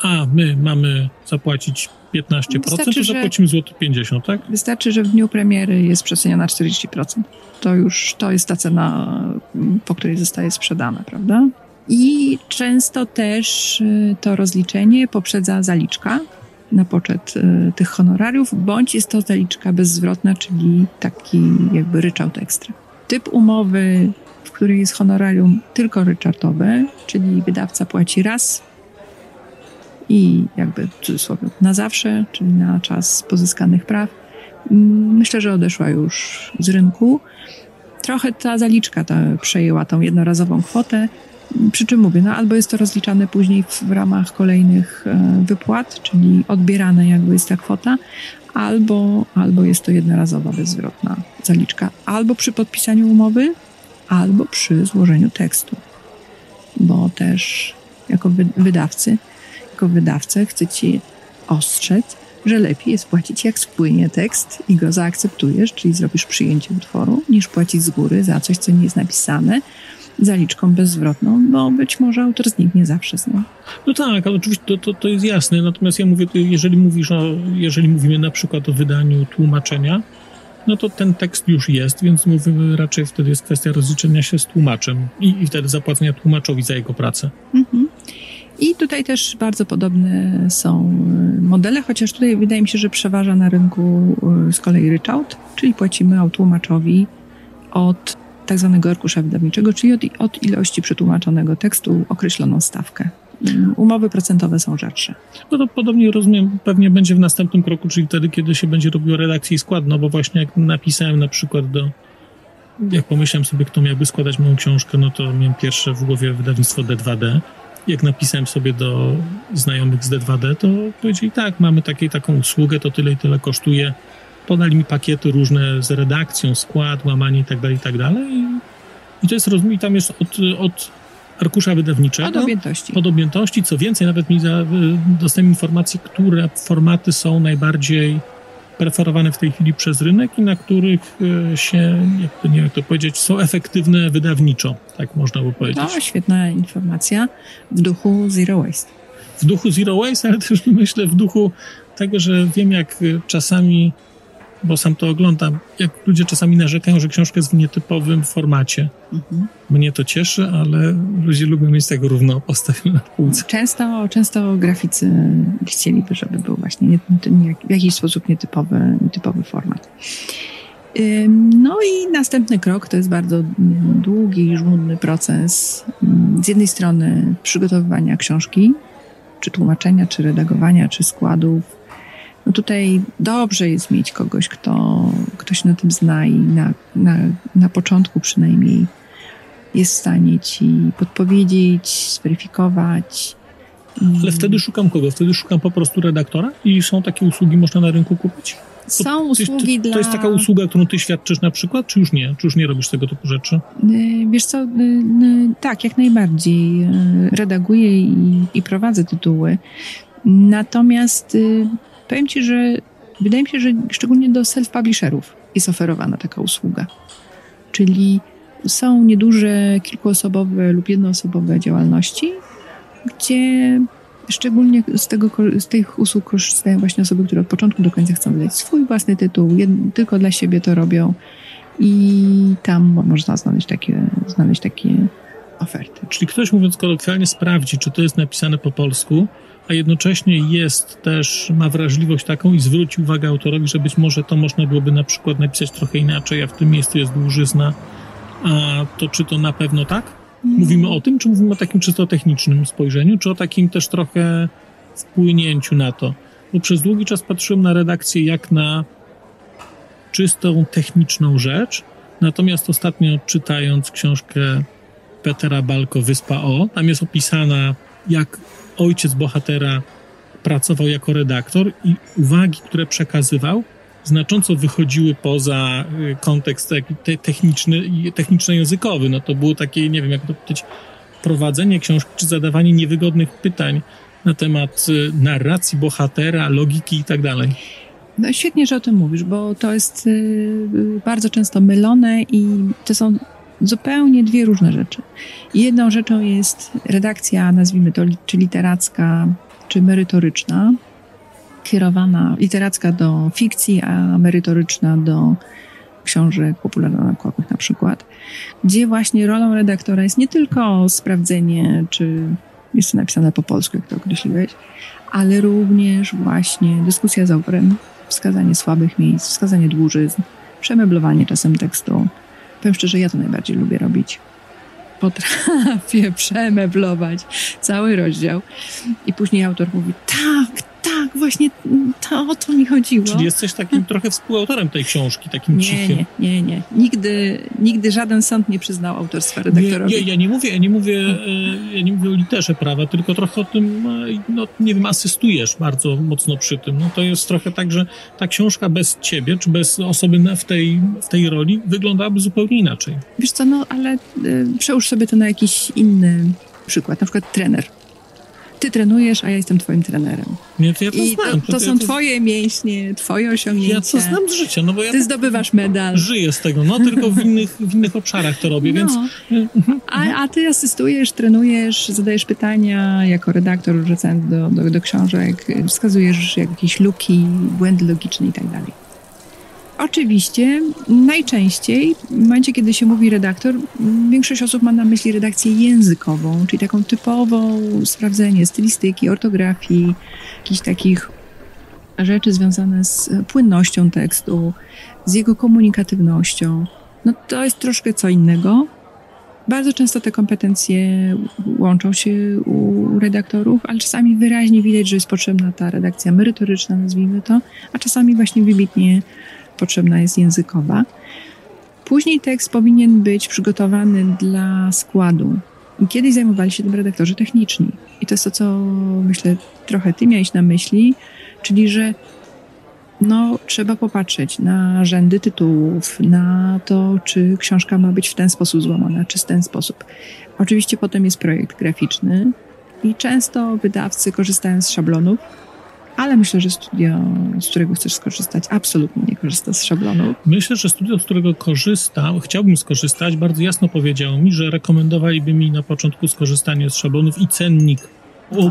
a my mamy zapłacić 15%, wystarczy, to zapłacimy złoty 50, tak? Wystarczy, że w dniu premiery jest przeceniona 40%. To już to jest ta cena, po której zostaje sprzedana, prawda? I często też y, to rozliczenie poprzedza zaliczka na poczet y, tych honorariów, bądź jest to zaliczka bezzwrotna, czyli taki jakby ryczałt ekstra. Typ umowy, w której jest honorarium tylko ryczałtowe, czyli wydawca płaci raz i jakby w cudzysłowie na zawsze, czyli na czas pozyskanych praw, myślę, że odeszła już z rynku. Trochę ta zaliczka ta przejęła tą jednorazową kwotę, Przy czym mówię, no albo jest to rozliczane później w, w ramach kolejnych e, wypłat, czyli odbierane jakby jest ta kwota, albo, albo jest to jednorazowa, bezzwrotna zaliczka, albo przy podpisaniu umowy, albo przy złożeniu tekstu. Bo też jako wydawcy, jako wydawcę chcę ci ostrzec, że lepiej jest płacić jak spłynie tekst i go zaakceptujesz, czyli zrobisz przyjęcie utworu, niż płacić z góry za coś, co nie jest napisane, zaliczką bezzwrotną, bo być może autor zniknie zawsze z nią. No tak, ale oczywiście to, to, to jest jasne, natomiast ja mówię, jeżeli mówisz o, jeżeli mówimy na przykład o wydaniu tłumaczenia, no to ten tekst już jest, więc mówimy raczej wtedy jest kwestia rozliczenia się z tłumaczem i, i wtedy zapłacenia tłumaczowi za jego pracę. Mhm. I tutaj też bardzo podobne są y, modele, chociaż tutaj wydaje mi się, że przeważa na rynku y, z kolei ryczałt, czyli płacimy tłumaczowi od tak zwanego arkusza wydawniczego, czyli od, od ilości przetłumaczonego tekstu określoną stawkę. Mm, umowy procentowe są rzadsze. No to podobnie rozumiem, pewnie będzie w następnym kroku, czyli wtedy, kiedy się będzie robiło redakcję i skład, no bo właśnie jak napisałem na przykład do, jak pomyślałem sobie, kto miałby składać moją książkę, no to miałem pierwsze w głowie wydawnictwo D2D. Jak napisałem sobie do znajomych z D2D, to powiedzieli tak, mamy takie, taką usługę, to tyle i tyle kosztuje podali mi pakiety różne z redakcją, skład, łamanie i tak dalej, i tak. I to jest, rozumiem, tam jest od, od arkusza wydawniczego. Od objętości. Od objętości. Co więcej, nawet mi za, dostałem informacji, które formaty są najbardziej preferowane w tej chwili przez rynek i na których e, się, jakby nie wiem jak to powiedzieć, są efektywne wydawniczo, tak można by powiedzieć. No, świetna informacja w duchu Zero Waste. W duchu Zero Waste, ale też myślę w duchu tego, że wiem jak czasami bo sam to oglądam, jak ludzie czasami narzekają, że książka jest w nietypowym formacie. Mhm. Mnie to cieszy, ale ludzie lubią mieć tego równo postawione na półce. Często, często graficy chcieliby, żeby był właśnie nie, nie, w jakiś sposób nietypowy, nietypowy format. No i następny krok to jest bardzo długi i żmudny proces. Z jednej strony przygotowywania książki, czy tłumaczenia, czy redagowania, czy składów, no tutaj dobrze jest mieć kogoś, kto, kto się na tym zna i na, na, na początku przynajmniej jest w stanie ci podpowiedzieć, zweryfikować. Ale wtedy szukam kogo? Wtedy szukam po prostu redaktora i są takie usługi, można na rynku kupić? Są usługi to, dla... To jest taka usługa, którą ty świadczysz na przykład, czy już nie? Czy już nie robisz tego typu rzeczy? Y, wiesz co, y, y, tak, jak najbardziej. Redaguję i, i prowadzę tytuły. Natomiast Powiem Ci, że wydaje mi się, że szczególnie do self-publisherów jest oferowana taka usługa. Czyli są nieduże, kilkuosobowe lub jednoosobowe działalności, gdzie szczególnie z, tego, z tych usług korzystają właśnie osoby, które od początku do końca chcą wydać swój własny tytuł, jed, tylko dla siebie to robią i tam można znaleźć takie, znaleźć takie oferty. Czyli ktoś, mówiąc kolokwialnie, sprawdzi, czy to jest napisane po polsku, a jednocześnie jest też, ma wrażliwość taką i zwróci uwagę autorowi, że być może to można byłoby na przykład napisać trochę inaczej, a w tym miejscu jest dłużyzna, a to czy to na pewno tak? Mówimy o tym, czy mówimy o takim czysto technicznym spojrzeniu, czy o takim też trochę wpłynięciu na to? Bo przez długi czas patrzyłem na redakcję jak na czystą techniczną rzecz, natomiast ostatnio czytając książkę Petera Balko Wyspa O, tam jest opisana jak ojciec bohatera pracował jako redaktor i uwagi, które przekazywał, znacząco wychodziły poza y, kontekst techniczny techniczno-językowy. No to było takie, nie wiem jak to powiedzieć, prowadzenie książki czy zadawanie niewygodnych pytań na temat y, narracji bohatera, logiki i tak dalej. No świetnie, że o tym mówisz, bo to jest y, bardzo często mylone i to są zupełnie dwie różne rzeczy. Jedną rzeczą jest redakcja, nazwijmy to, czy literacka, czy merytoryczna, kierowana literacka do fikcji, a merytoryczna do książek popularno-naukowych na przykład, gdzie właśnie rolą redaktora jest nie tylko sprawdzenie, czy jest to napisane po polsku, jak to określiłeś, ale również właśnie dyskusja z autorem, wskazanie słabych miejsc, wskazanie dłużyzn, przemeblowanie czasem tekstu, Powiem szczerze, ja to najbardziej lubię robić. Potrafię przemeblować cały rozdział i później autor mówi, tak, tak, właśnie to o to mi chodziło. Czyli jesteś takim trochę współautorem tej książki, takim nie, cichym. Nie, nie, nie. Nigdy, nigdy żaden sąd nie przyznał autorstwa redaktorowi. Nie, nie, ja nie mówię, ja nie mówię, e, ja nie mówię o literze prawa, tylko trochę o tym, e, no nie wiem, asystujesz bardzo mocno przy tym. No to jest trochę tak, że ta książka bez ciebie, czy bez osoby w tej, w tej roli wyglądałaby zupełnie inaczej. Wiesz co, no ale y, przełóż sobie to na jakiś inny przykład, na przykład trener ty trenujesz, a ja jestem twoim trenerem. Nie, to ja to I znam. To, to, są to... twoje mięśnie, twoje osiągnięcia. Ja to znam z życia, no bo ja Ty zdobywasz medal. Żyję z tego, no tylko w innych, w innych obszarach to robię, no. więc... A, a ty asystujesz, trenujesz, zadajesz pytania jako redaktor, recenzent do, do, do książek, wskazujesz jakieś luki, błędy logiczne i tak dalej. Oczywiście, najczęściej w momencie, kiedy się mówi redaktor, większość osób ma na myśli redakcję językową, czyli taką typową sprawdzenie stylistyki, ortografii, jakichś takich rzeczy związane z płynnością tekstu, z jego komunikatywnością. No to jest troszkę co innego. Bardzo często te kompetencje łączą się u redaktorów, ale czasami wyraźnie widać, że jest potrzebna ta redakcja merytoryczna, nazwijmy to, a czasami właśnie wybitnie potrzebna jest językowa. Później tekst powinien być przygotowany dla składu. I kiedyś zajmowali się tym redaktorzy techniczni. I to jest to, co myślę, trochę ty miałeś na myśli, czyli że no, trzeba popatrzeć na rzędy tytułów, na to, czy książka ma być w ten sposób złamana, czy w ten sposób. Oczywiście potem jest projekt graficzny i często wydawcy korzystają z szablonów, ale myślę, że studio, z którego chcesz skorzystać, absolutnie nie korzysta z szablonu. Myślę, że studio, z którego korzystam, chciałbym skorzystać, bardzo jasno powiedziało mi, że rekomendowaliby mi na początku skorzystanie z szablonów i cennik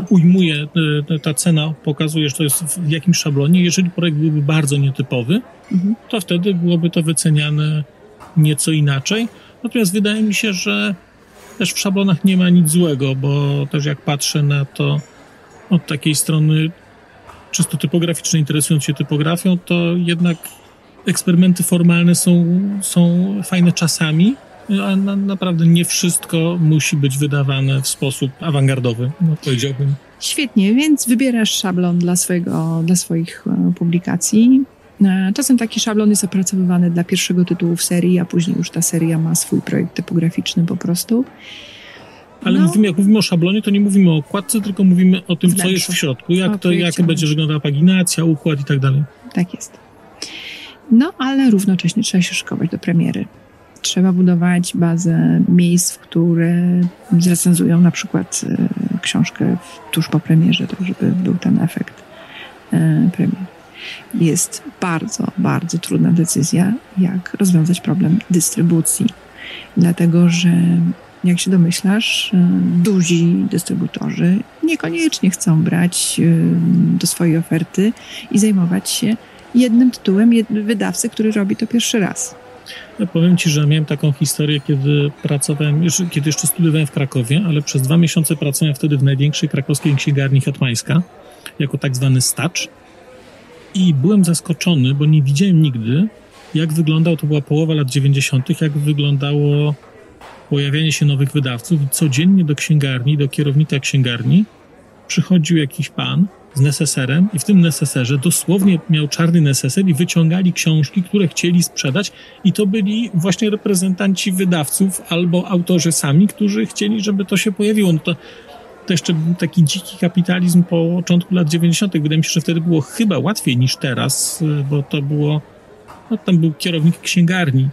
ujmuje, e, ta cena pokazuje, że to jest w jakimś szablonie. Jeżeli projekt byłby bardzo nietypowy, mhm. to wtedy byłoby to wyceniane nieco inaczej. Natomiast wydaje mi się, że też w szablonach nie ma nic złego, bo też jak patrzę na to od takiej strony czysto typograficzne, interesując się typografią, to jednak eksperymenty formalne są, są fajne czasami, a na, naprawdę nie wszystko musi być wydawane w sposób awangardowy, no, powiedziałbym. Świetnie, więc wybierasz szablon dla, swojego, dla swoich e, publikacji. E, czasem taki szablon jest opracowywany dla pierwszego tytułu w serii, a później już ta seria ma swój projekt typograficzny po prostu. Ale no. mówimy, jak mówimy o szablonie, to nie mówimy o okładce, tylko mówimy o tym, co jest w środku, jak, to, jak będzie wyglądała paginacja, układ i tak dalej. Tak jest. No, ale równocześnie trzeba się szykować do premiery. Trzeba budować bazę miejsc, w które zrecenzują na przykład y, książkę tuż po premierze, tak żeby był ten efekt premier. Jest bardzo, bardzo trudna decyzja, jak rozwiązać problem dystrybucji. Dlatego, że jak się domyślasz, y, duzi dystrybutorzy niekoniecznie chcą brać y, do swojej oferty i zajmować się jednym tytułem wydawcy, który robi to pierwszy raz. Ja powiem Ci, że miałem taką historię, kiedy pracowałem, już, kiedy jeszcze studiowałem w Krakowie, ale przez dwa miesiące pracowałem wtedy w największej krakowskiej księgarni Hetmańska, jako tak zwany stacz. I byłem zaskoczony, bo nie widziałem nigdy, jak wyglądał, to była połowa lat 90., jak wyglądało pojawianie się nowych wydawców codziennie do księgarni, do kierownika księgarni przychodził jakiś pan z neseserem i w tym neseserze dosłownie miał czarny neseser i wyciągali książki, które chcieli sprzedać i to byli właśnie reprezentanci wydawców albo autorzy sami, którzy chcieli, żeby to się pojawiło. No to, to jeszcze był taki dziki kapitalizm po początku lat 90. Wydaje mi się, że wtedy było chyba łatwiej niż teraz, bo to było, no tam był kierownik księgarni,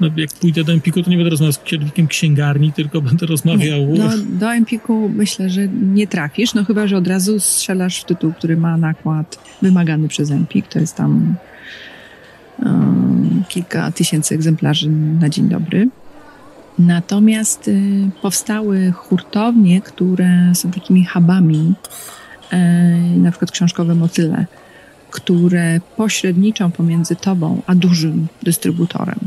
no, jak pójdę do Empiku, to nie będę rozmawiał z kierownikiem księgarni, tylko będę rozmawiał... Nie, no, do Empiku myślę, że nie trafisz, no chyba, że od razu strzelasz w tytuł, który ma nakład wymagany przez Empik, to jest tam um, kilka tysięcy egzemplarzy na dzień dobry. Natomiast y, powstały hurtownie, które są takimi hubami, y, na przykład książkowe motyle, które pośredniczą pomiędzy tobą a dużym dystrybutorem.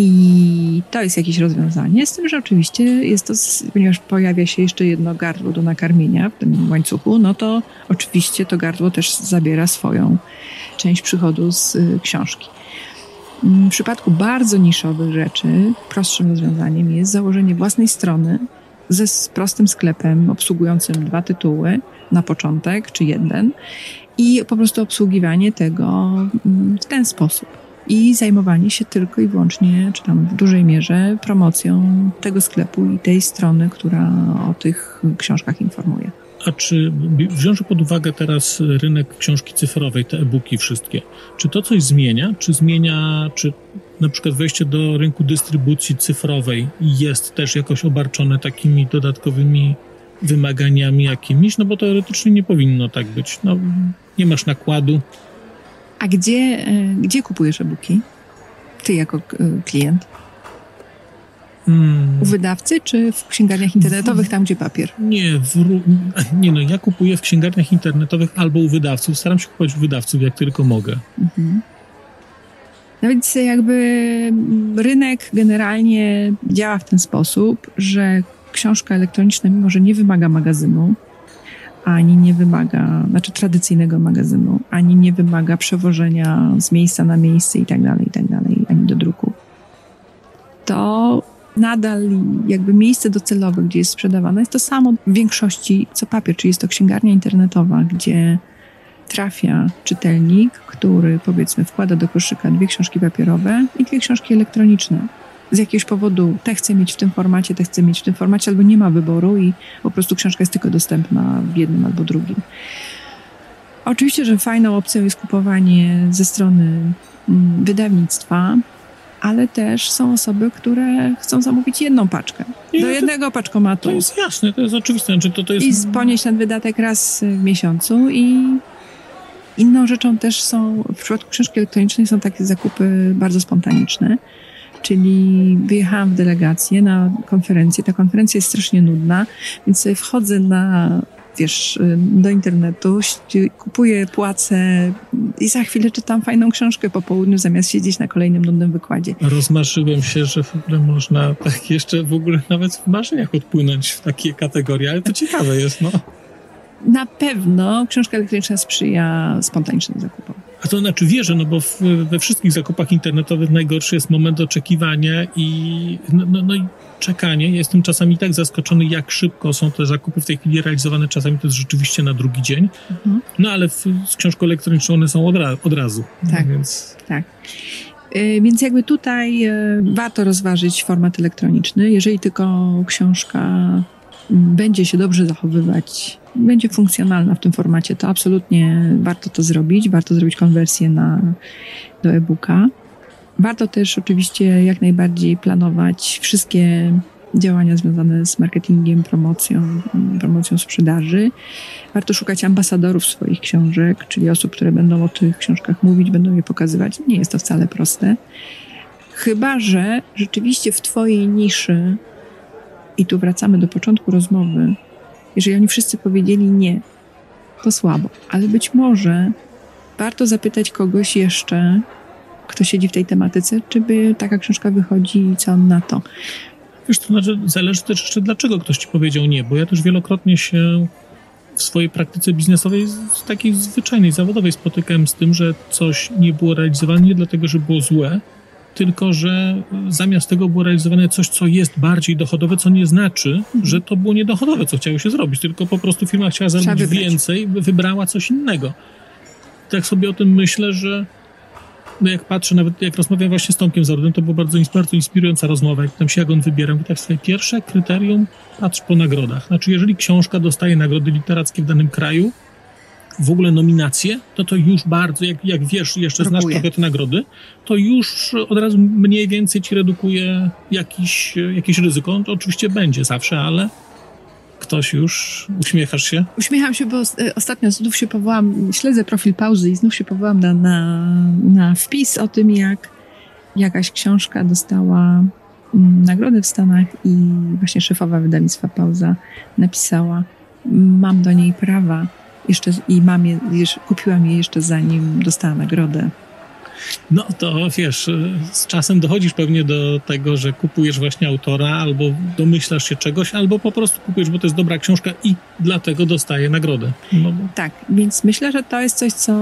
I to jest jakieś rozwiązanie, z tym, że oczywiście jest to, ponieważ pojawia się jeszcze jedno gardło do nakarmienia w tym łańcuchu, no to oczywiście to gardło też zabiera swoją część przychodu z y, książki. Mm, w przypadku bardzo niszowych rzeczy, prostszym rozwiązaniem jest założenie własnej strony ze prostym sklepem obsługującym dwa tytuły na początek, czy jeden, i po prostu obsługiwanie tego mm, w ten sposób. I zajmowanie się tylko i wyłącznie, czy tam w dużej mierze, promocją tego sklepu i tej strony, która o tych książkach informuje. A czy wziąwszy pod uwagę teraz rynek książki cyfrowej, te e-booki wszystkie, czy to coś zmienia? Czy zmienia, czy na przykład wejście do rynku dystrybucji cyfrowej jest też jakoś obarczone takimi dodatkowymi wymaganiami jakimiś? No bo teoretycznie nie powinno tak być. No, nie masz nakładu. A gdzie, e, gdzie kupujesz e-booki? Ty jako e, klient? Hmm. U wydawcy czy w księgarniach internetowych, tam gdzie papier? Nie, w, nie no, ja kupuję w księgarniach internetowych albo u wydawców. Staram się kupować u wydawców, jak tylko mogę. Mhm. No więc jakby rynek generalnie działa w ten sposób, że książka elektroniczna, mimo że nie wymaga magazynu, ani nie wymaga, znaczy tradycyjnego magazynu, ani nie wymaga przewożenia z miejsca na miejsce i tak dalej, i tak dalej, ani do druku, to nadal jakby miejsce docelowe, gdzie jest sprzedawane, jest to samo w większości co papier, czyli jest to księgarnia internetowa, gdzie trafia czytelnik, który powiedzmy wkłada do koszyka dwie książki papierowe i dwie książki elektroniczne. Z jakiegoś powodu te chce mieć w tym formacie, te chce mieć w tym formacie, albo nie ma wyboru i po prostu książka jest tylko dostępna w jednym albo drugim. Oczywiście, że fajną opcją jest kupowanie ze strony mm, wydawnictwa, ale też są osoby, które chcą zamówić jedną paczkę. Do jednego to, paczkomatu. To jest jasne, to jest oczywiste. Znaczy to, to jest... I ponieść ten wydatek raz w miesiącu i inną rzeczą też są, w przypadku książki elektronicznej są takie zakupy bardzo spontaniczne. Czyli wyjechałam w delegację na konferencję. Ta konferencja jest strasznie nudna, więc sobie wchodzę na wiesz, do internetu, kupuję, płacę i za chwilę czytam fajną książkę po południu, zamiast siedzieć na kolejnym nudnym wykładzie. Rozmarzyłem się, że w ogóle można tak jeszcze w ogóle nawet w marzeniach odpłynąć w takie kategorie, ale to ciekawe jest, no. Na pewno książka elektroniczna sprzyja spontanicznym zakupom. A to znaczy wierzę, no bo w, we wszystkich zakupach internetowych najgorszy jest moment oczekiwania i, no, no, no i czekanie. Jestem czasami tak zaskoczony, jak szybko są te zakupy w tej chwili realizowane. Czasami to jest rzeczywiście na drugi dzień. Mhm. No ale w, z książką elektroniczną one są od, ra, od razu. Tak, no, więc... tak. Y, więc jakby tutaj y, warto rozważyć format elektroniczny, jeżeli tylko książka mm, będzie się dobrze zachowywać będzie funkcjonalna w tym formacie, to absolutnie warto to zrobić. Warto zrobić konwersję na, do e-booka. Warto też oczywiście jak najbardziej planować wszystkie działania związane z marketingiem, promocją, promocją sprzedaży. Warto szukać ambasadorów swoich książek, czyli osób, które będą o tych książkach mówić, będą je pokazywać. Nie jest to wcale proste. Chyba, że rzeczywiście w Twojej niszy, i tu wracamy do początku rozmowy, jeżeli oni wszyscy powiedzieli nie, to słabo. Ale być może warto zapytać kogoś jeszcze, kto siedzi w tej tematyce, czy by taka książka wychodzi i co on na to. Wiesz, to znaczy, zależy też jeszcze, dlaczego ktoś ci powiedział nie, bo ja też wielokrotnie się w swojej praktyce biznesowej, takiej zwyczajnej, zawodowej spotykałem z tym, że coś nie było realizowane nie dlatego, że było złe, tylko że zamiast tego było realizowane coś, co jest bardziej dochodowe, co nie znaczy, mhm. że to było niedochodowe, co chciało się zrobić, tylko po prostu firma chciała zarobić więcej, wybrała coś innego. Tak sobie o tym myślę, że no jak patrzę, nawet jak rozmawiam właśnie z Tomkiem Zardem, to była bardzo, bardzo inspirująca rozmowa, jak tam się jak on wybiera. Mówi tak, swoje pierwsze kryterium, patrz po nagrodach. Znaczy, jeżeli książka dostaje nagrody literackie w danym kraju, w ogóle nominacje, to to już bardzo, jak, jak wiesz, jeszcze znasz trochę te nagrody, to już od razu mniej więcej ci redukuje jakiś, jakieś ryzyko. To oczywiście będzie zawsze, ale ktoś już, uśmiechasz się? Uśmiecham się, bo e, ostatnio znów się powołam, śledzę profil pauzy i znów się powołam na, na, na wpis o tym, jak jakaś książka dostała mm, nagrodę w Stanach i właśnie szefowa wydawnictwa Pauza napisała mam do niej prawa jeszcze i mam je, kupiłam je jeszcze zanim dostała nagrodę. No to wiesz, z czasem dochodzisz pewnie do tego, że kupujesz właśnie autora, albo domyślasz się czegoś, albo po prostu kupujesz, bo to jest dobra książka i dlatego dostaje nagrodę. No. Tak, więc myślę, że to jest coś, co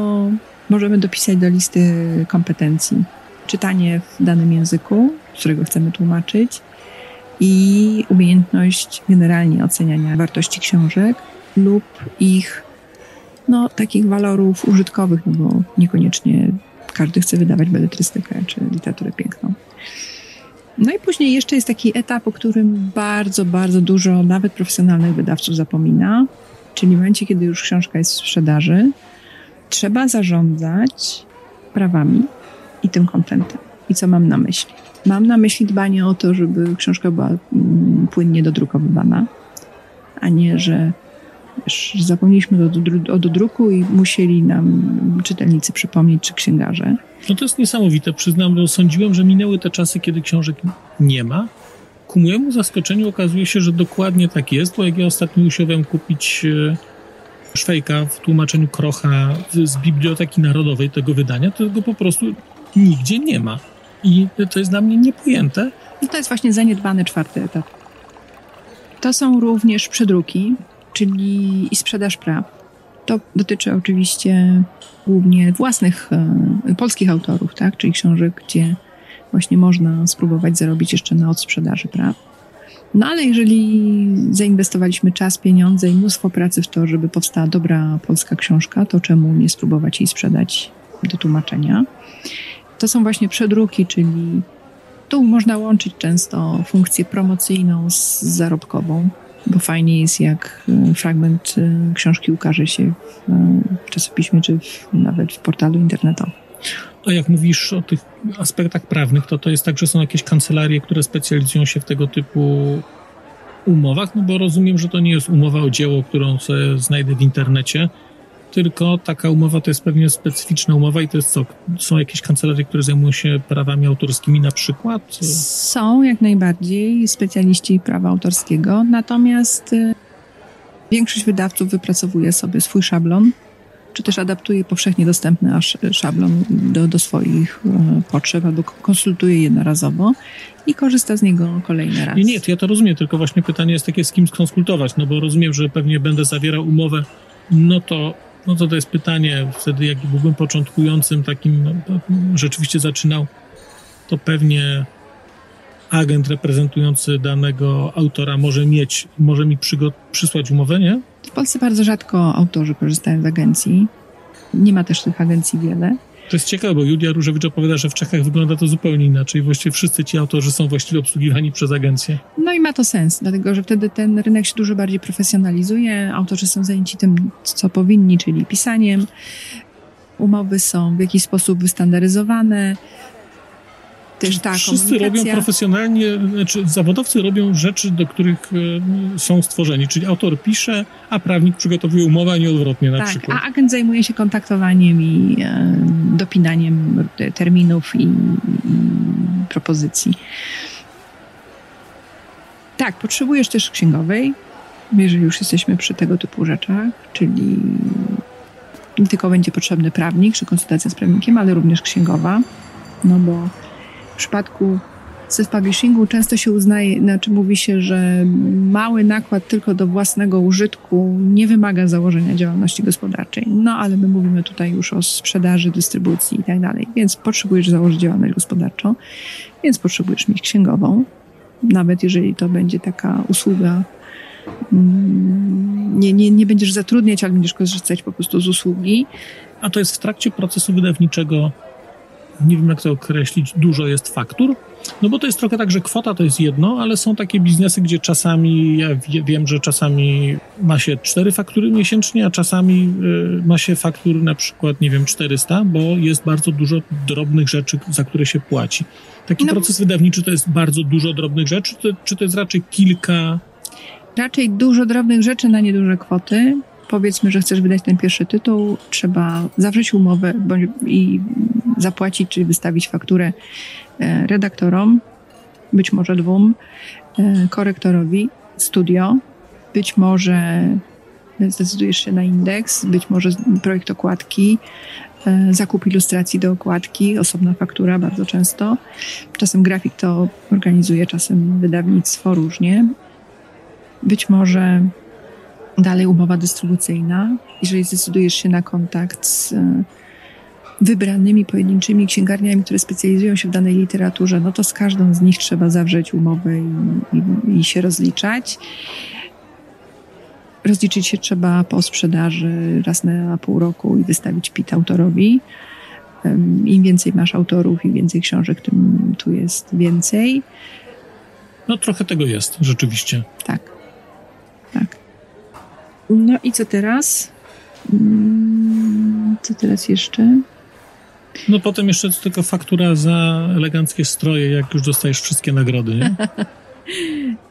możemy dopisać do listy kompetencji. Czytanie w danym języku, którego chcemy tłumaczyć, i umiejętność generalnie oceniania wartości książek lub ich no, takich walorów użytkowych, no bo niekoniecznie każdy chce wydawać beletrystykę czy literaturę piękną. No i później jeszcze jest taki etap, o którym bardzo, bardzo dużo nawet profesjonalnych wydawców zapomina, czyli w momencie, kiedy już książka jest w sprzedaży, trzeba zarządzać prawami i tym kontentem. I co mam na myśli? Mam na myśli dbanie o to, żeby książka była mm, płynnie dodrukowywana, a nie, że zapomnieliśmy o, dodruku i musieli nam czytelnicy przypomnieć, czy księgarze. No to jest niesamowite, przyznam, bo sądziłem, że minęły te czasy, kiedy książek nie ma. Ku mojemu zaskoczeniu okazuje się, że dokładnie tak jest, bo jak ja ostatnio usiłowałem kupić e, Szwejka w tłumaczeniu Krocha z Biblioteki Narodowej tego wydania, to go po prostu nigdzie nie ma. I to jest dla mnie niepojęte. I to jest właśnie zaniedbany czwarty etap. To są również przedruki, czyli i sprzedaż praw. To dotyczy oczywiście głównie własnych e, polskich autorów, tak? czyli książek, gdzie właśnie można spróbować zarobić jeszcze na odsprzedaży praw. No ale jeżeli zainwestowaliśmy czas, pieniądze i mnóstwo pracy w to, żeby powstała dobra polska książka, to czemu nie spróbować jej sprzedać do tłumaczenia? To są właśnie przedruki, czyli tu można łączyć często funkcję promocyjną z zarobkową, bo fajnie jest, jak e, fragment e, książki ukaże się w e, czasopiśmie, czy nawet w portalu internetowym. A jak mówisz o tych aspektach prawnych, to to jest tak, że są jakieś kancelarie, które specjalizują się w tego typu umowach, no bo rozumiem, że to nie jest umowa o dzieło, którą sobie znajdę w internecie, tylko taka umowa to jest pewnie specyficzna umowa i to jest co? Są jakieś kancelarie, które zajmują się prawami autorskimi na przykład? Są jak najbardziej specjaliści prawa autorskiego, natomiast y, większość wydawców wypracowuje sobie swój szablon, czy też adaptuje powszechnie dostępny aż szablon do, do swoich y, potrzeb albo konsultuje jednorazowo i korzysta z niego kolejny raz. Nie, nie, to ja to rozumiem, tylko właśnie pytanie jest takie, z kim skonsultować, no bo rozumiem, że pewnie będę zawierał umowę, no to no to to jest pytanie, wtedy jak byłbym początkującym takim, rzeczywiście zaczynał, to pewnie agent reprezentujący danego autora może mieć, może mi przysłać umowę, nie? W Polsce bardzo rzadko autorzy korzystają z agencji. Nie ma też tych agencji wiele. To jest ciekawe, bo Julia Różewicz opowiada, że w Czechach wygląda to zupełnie inaczej. Właściwie wszyscy ci autorzy są właściwie obsługiwani przez agencję. No i ma to sens, dlatego że wtedy ten rynek się dużo bardziej profesjonalizuje. Autorzy są zajęci tym, co powinni, czyli pisaniem. Umowy są w jakiś sposób wystandaryzowane też ta Wszyscy robią profesjonalnie, znaczy zawodowcy robią rzeczy, do których e, są stworzeni, czyli autor pisze, a prawnik przygotowuje umowę, a nie odwrotnie na tak, przykład. a agent zajmuje się kontaktowaniem i e, dopinaniem terminów i, i propozycji. Tak, potrzebujesz też księgowej, jeżeli już jesteśmy przy tego typu rzeczach, czyli nie tylko będzie potrzebny prawnik czy konsultacja z prawnikiem, ale również księgowa, no bo w przypadku self-publishingu często się uznaje, znaczy mówi się, że mały nakład tylko do własnego użytku nie wymaga założenia działalności gospodarczej. No ale my mówimy tutaj już o sprzedaży, dystrybucji i tak dalej, więc potrzebujesz założyć działalność gospodarczą, więc potrzebujesz mieć księgową, nawet jeżeli to będzie taka usługa mm, nie, nie, nie będziesz zatrudniać, ale będziesz korzystać po prostu z usługi. A to jest w trakcie procesu wydawniczego nie wiem jak to określić, dużo jest faktur. No bo to jest trochę tak, że kwota to jest jedno, ale są takie biznesy, gdzie czasami, ja wiem, że czasami ma się cztery faktury miesięcznie, a czasami y, ma się faktur na przykład, nie wiem, 400, bo jest bardzo dużo drobnych rzeczy, za które się płaci. Taki no. proces wydawniczy to jest bardzo dużo drobnych rzeczy, czy to, czy to jest raczej kilka? Raczej dużo drobnych rzeczy na nieduże kwoty powiedzmy, że chcesz wydać ten pierwszy tytuł, trzeba zawrzeć umowę bądź, i zapłacić, czy wystawić fakturę e, redaktorom, być może dwóm, e, korektorowi, studio, być może zdecydujesz się na indeks, być może projekt okładki, e, zakup ilustracji do okładki, osobna faktura bardzo często. Czasem grafik to organizuje, czasem wydawnictwo różnie. Być może Dalej umowa dystrybucyjna. Jeżeli zdecydujesz się na kontakt z wybranymi pojedynczymi księgarniami, które specjalizują się w danej literaturze, no to z każdą z nich trzeba zawrzeć umowę i, i, i się rozliczać. Rozliczyć się trzeba po sprzedaży raz na pół roku i wystawić PIT autorowi. Im więcej masz autorów, im więcej książek, tym tu jest więcej. No trochę tego jest, rzeczywiście. Tak. Tak. No i co teraz? Mm, co teraz jeszcze? No potem jeszcze tylko faktura za eleganckie stroje, jak już dostajesz wszystkie nagrody, nie?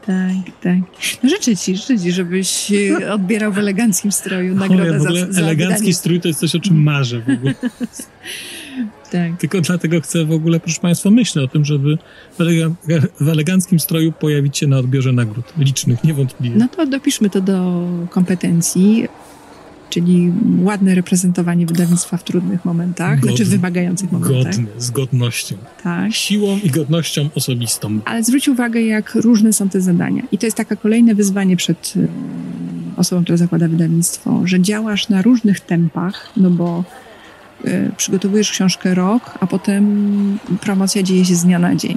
tak, tak. No życzę ci, życzę ci, żebyś odbierał w eleganckim stroju nagrodę w ogóle za, Elegancki strój to jest coś, o czym marzę w ogóle. tak. Tylko dlatego chcę w ogóle, proszę Państwa, myślę o tym, żeby w eleganckim stroju pojawić się na odbiorze nagród. Licznych, niewątpliwie. No to dopiszmy to do kompetencji czyli ładne reprezentowanie wydawnictwa w trudnych momentach, Godne, znaczy wymagających momentach. Godne, z godnością. Tak. Siłą i godnością osobistą. Ale zwróć uwagę, jak różne są te zadania. I to jest takie kolejne wyzwanie przed y, osobą, która zakłada wydawnictwo, że działasz na różnych tempach, no bo przygotowujesz książkę rok, a potem promocja dzieje się z dnia na dzień.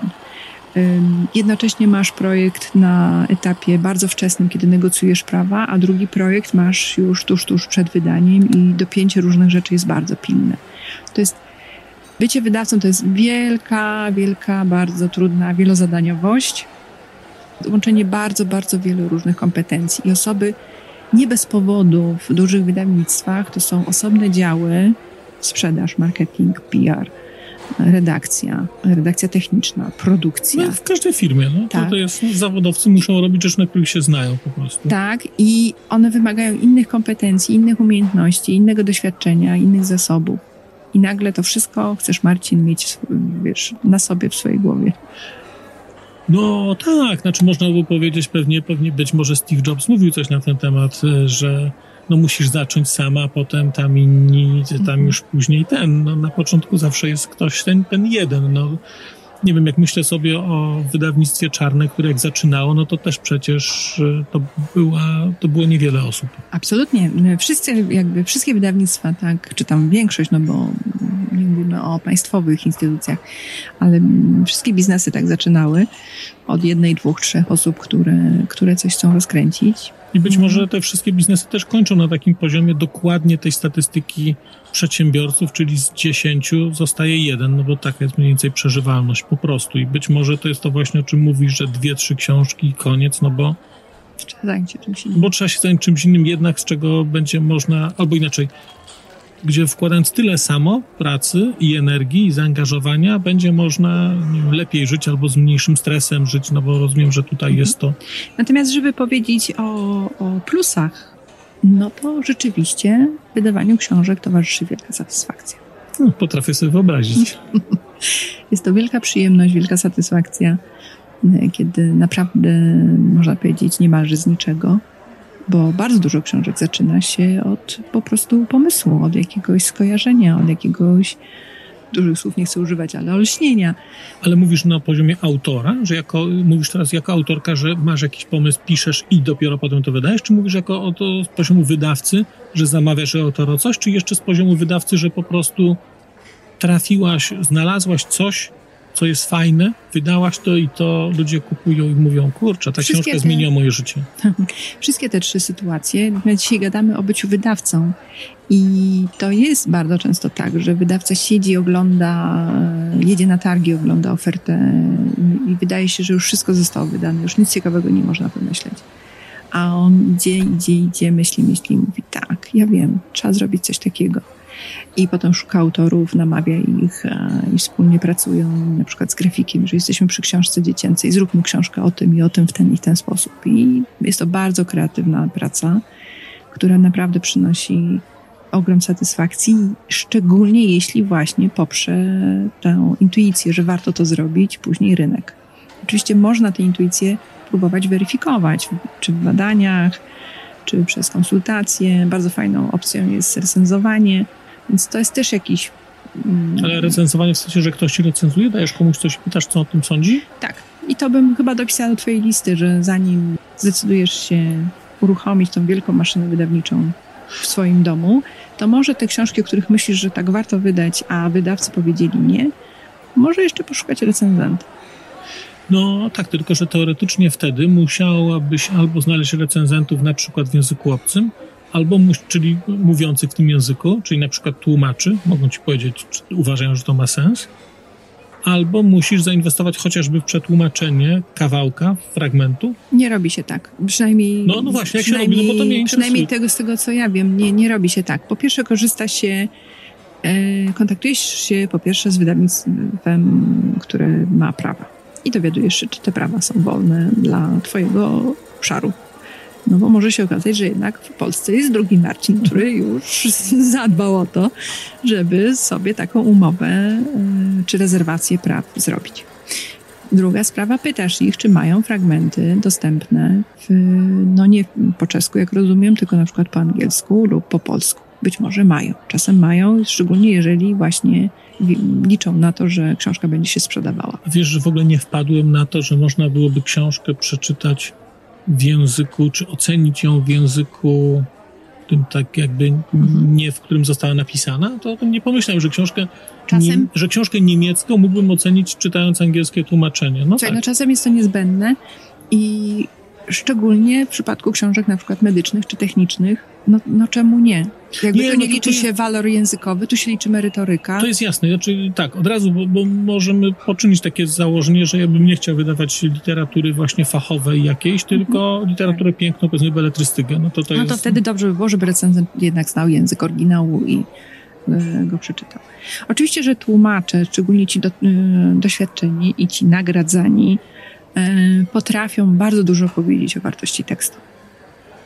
Jednocześnie masz projekt na etapie bardzo wczesnym, kiedy negocjujesz prawa, a drugi projekt masz już tuż, tuż przed wydaniem i dopięcie różnych rzeczy jest bardzo pilne. To jest bycie wydawcą to jest wielka, wielka, bardzo trudna wielozadaniowość, łączenie bardzo, bardzo wielu różnych kompetencji i osoby nie bez powodu w dużych wydawnictwach to są osobne działy, sprzedaż, marketing, PR, redakcja, redakcja techniczna, produkcja. No, w każdej firmie, no. Tak. To, to jest, no, zawodowcy muszą robić rzeczy, na których się znają po prostu. Tak, i one wymagają innych kompetencji, innych umiejętności, innego doświadczenia, innych zasobów. I nagle to wszystko chcesz, Marcin, mieć wiesz, na sobie w swojej głowie. No tak, znaczy można by powiedzieć pewnie, pewnie być może Steve Jobs mówił coś na ten temat, e, że no musisz zacząć sama, a potem tam inni, tam mhm. już później ten. No, na początku zawsze jest ktoś, ten, ten jeden. No, nie wiem, jak myślę sobie o wydawnictwie czarne, które jak zaczynało, no to też przecież e, to, była, to było niewiele osób. Absolutnie. Wszyscy, jakby wszystkie wydawnictwa, tak, czy tam większość, no bo nie mówimy o państwowych instytucjach, ale wszystkie biznesy tak zaczynały od jednej, dwóch, trzech osób, które, które coś chcą rozkręcić. I być mhm. może te wszystkie biznesy też kończą na takim poziomie dokładnie tej statystyki przedsiębiorców, czyli z dziesięciu zostaje jeden, no bo taka jest mniej więcej przeżywalność po prostu. I być może to jest to właśnie, o czym mówisz, że dwie, trzy książki i koniec, no bo Trzeba zająć się czymś innym. Bo trzeba się zająć czymś innym jednak, z czego będzie można, albo inaczej, gdzie wkładając tyle samo pracy i energii i zaangażowania, będzie można wiem, lepiej żyć albo z mniejszym stresem żyć, no bo rozumiem, że tutaj mhm. jest to. Natomiast, żeby powiedzieć o, o plusach, no to rzeczywiście wydawaniu książek towarzyszy wielka satysfakcja. No, potrafię sobie wyobrazić. jest to wielka przyjemność, wielka satysfakcja, kiedy naprawdę, można powiedzieć, niemalże z niczego bo bardzo dużo książek zaczyna się od po prostu pomysłu, od jakiegoś skojarzenia, od jakiegoś dużych słów nie chcę używać, ale olśnienia. Ale mówisz na poziomie autora, że jako, mówisz teraz jako autorka, że masz jakiś pomysł, piszesz i dopiero potem to wydajesz, czy mówisz jako o to z poziomu wydawcy, że zamawiasz autora coś, czy jeszcze z poziomu wydawcy, że po prostu trafiłaś, znalazłaś coś, co jest fajne, wydałaś to i to ludzie kupują i mówią, kurczę, ta Wszystkie książka te... zmieniła moje życie. Wszystkie te trzy sytuacje, my dzisiaj gadamy o byciu wydawcą i to jest bardzo często tak, że wydawca siedzi, ogląda, jedzie na targi, ogląda ofertę i wydaje się, że już wszystko zostało wydane, już nic ciekawego nie można wymyśleć. A on idzie, idzie, idzie, myśli, myśli i mówi, tak, ja wiem, trzeba zrobić coś takiego i potem szuka autorów, namawia ich e, i wspólnie pracują na przykład z grafikiem, że jesteśmy przy książce dziecięcej, zróbmy książkę o tym i o tym w ten i ten sposób. I jest to bardzo kreatywna praca, która naprawdę przynosi ogrom satysfakcji, szczególnie jeśli właśnie poprze tę intuicję, że warto to zrobić, później rynek. Oczywiście można tę intuicję próbować weryfikować, czy w badaniach, czy przez konsultacje. Bardzo fajną opcją jest recenzowanie, więc to jest też jakiś. Mm, Ale recenzowanie w sensie, że ktoś ci recenzuje, dajesz komuś coś, pytasz, co o tym sądzi? Tak. I to bym chyba dopisała do Twojej listy, że zanim zdecydujesz się uruchomić tą wielką maszynę wydawniczą, w swoim domu, to może te książki, o których myślisz, że tak warto wydać, a wydawcy powiedzieli nie, może jeszcze poszukać recenzenta. No tak, tylko że teoretycznie wtedy musiałabyś albo znaleźć recenzentów na przykład w języku obcym, albo czyli mówiących w tym języku, czyli na przykład tłumaczy, mogą ci powiedzieć, czy uważają, że to ma sens, albo musisz zainwestować chociażby w przetłumaczenie kawałka, fragmentu. Nie robi się tak. Przynajmniej. No, no właśnie, jak się robi, no bo to mnie Przynajmniej tego, z tego, co ja wiem, nie, nie robi się tak. Po pierwsze, korzysta się. E, kontaktujesz się po pierwsze z wydawnictwem, które ma prawa i dowiadujesz się, czy te prawa są wolne dla Twojego obszaru. No bo może się okazać, że jednak w Polsce jest drugi Marcin, który już zadbał o to, żeby sobie taką umowę e, czy rezerwację praw zrobić. Druga sprawa, pytasz ich, czy mają fragmenty dostępne, w, no nie po czesku, jak rozumiem, tylko na przykład po angielsku lub po polsku. Być może mają. Czasem mają, szczególnie jeżeli właśnie liczą na to, że książka będzie się sprzedawała. Wiesz, że w ogóle nie wpadłem na to, że można byłoby książkę przeczytać w języku, czy ocenić ją w języku tym tak jakby mhm. nie, w którym została napisana, to nie pomyślałem, że książkę, czasem, nie, że książkę niemiecką mógłbym ocenić czytając angielskie tłumaczenie. No, tak. no czasem jest to niezbędne i szczególnie w przypadku książek na przykład medycznych czy technicznych, no, no czemu nie? Jakby nie, tu nie no liczy się walor językowy, tu się liczy merytoryka. To jest jasne. Znaczy, tak, od razu, bo, bo, możemy poczynić takie założenie, że ja bym nie chciał wydawać literatury właśnie fachowej jakiejś, tylko mhm. literaturę tak. piękną, powiedzmy beletrystykę. No to, to, no jest... to wtedy dobrze by było, żeby recenzent jednak znał język oryginału i e, go przeczytał. Oczywiście, że tłumacze, szczególnie ci do, e, doświadczeni i ci nagradzani, potrafią bardzo dużo powiedzieć o wartości tekstu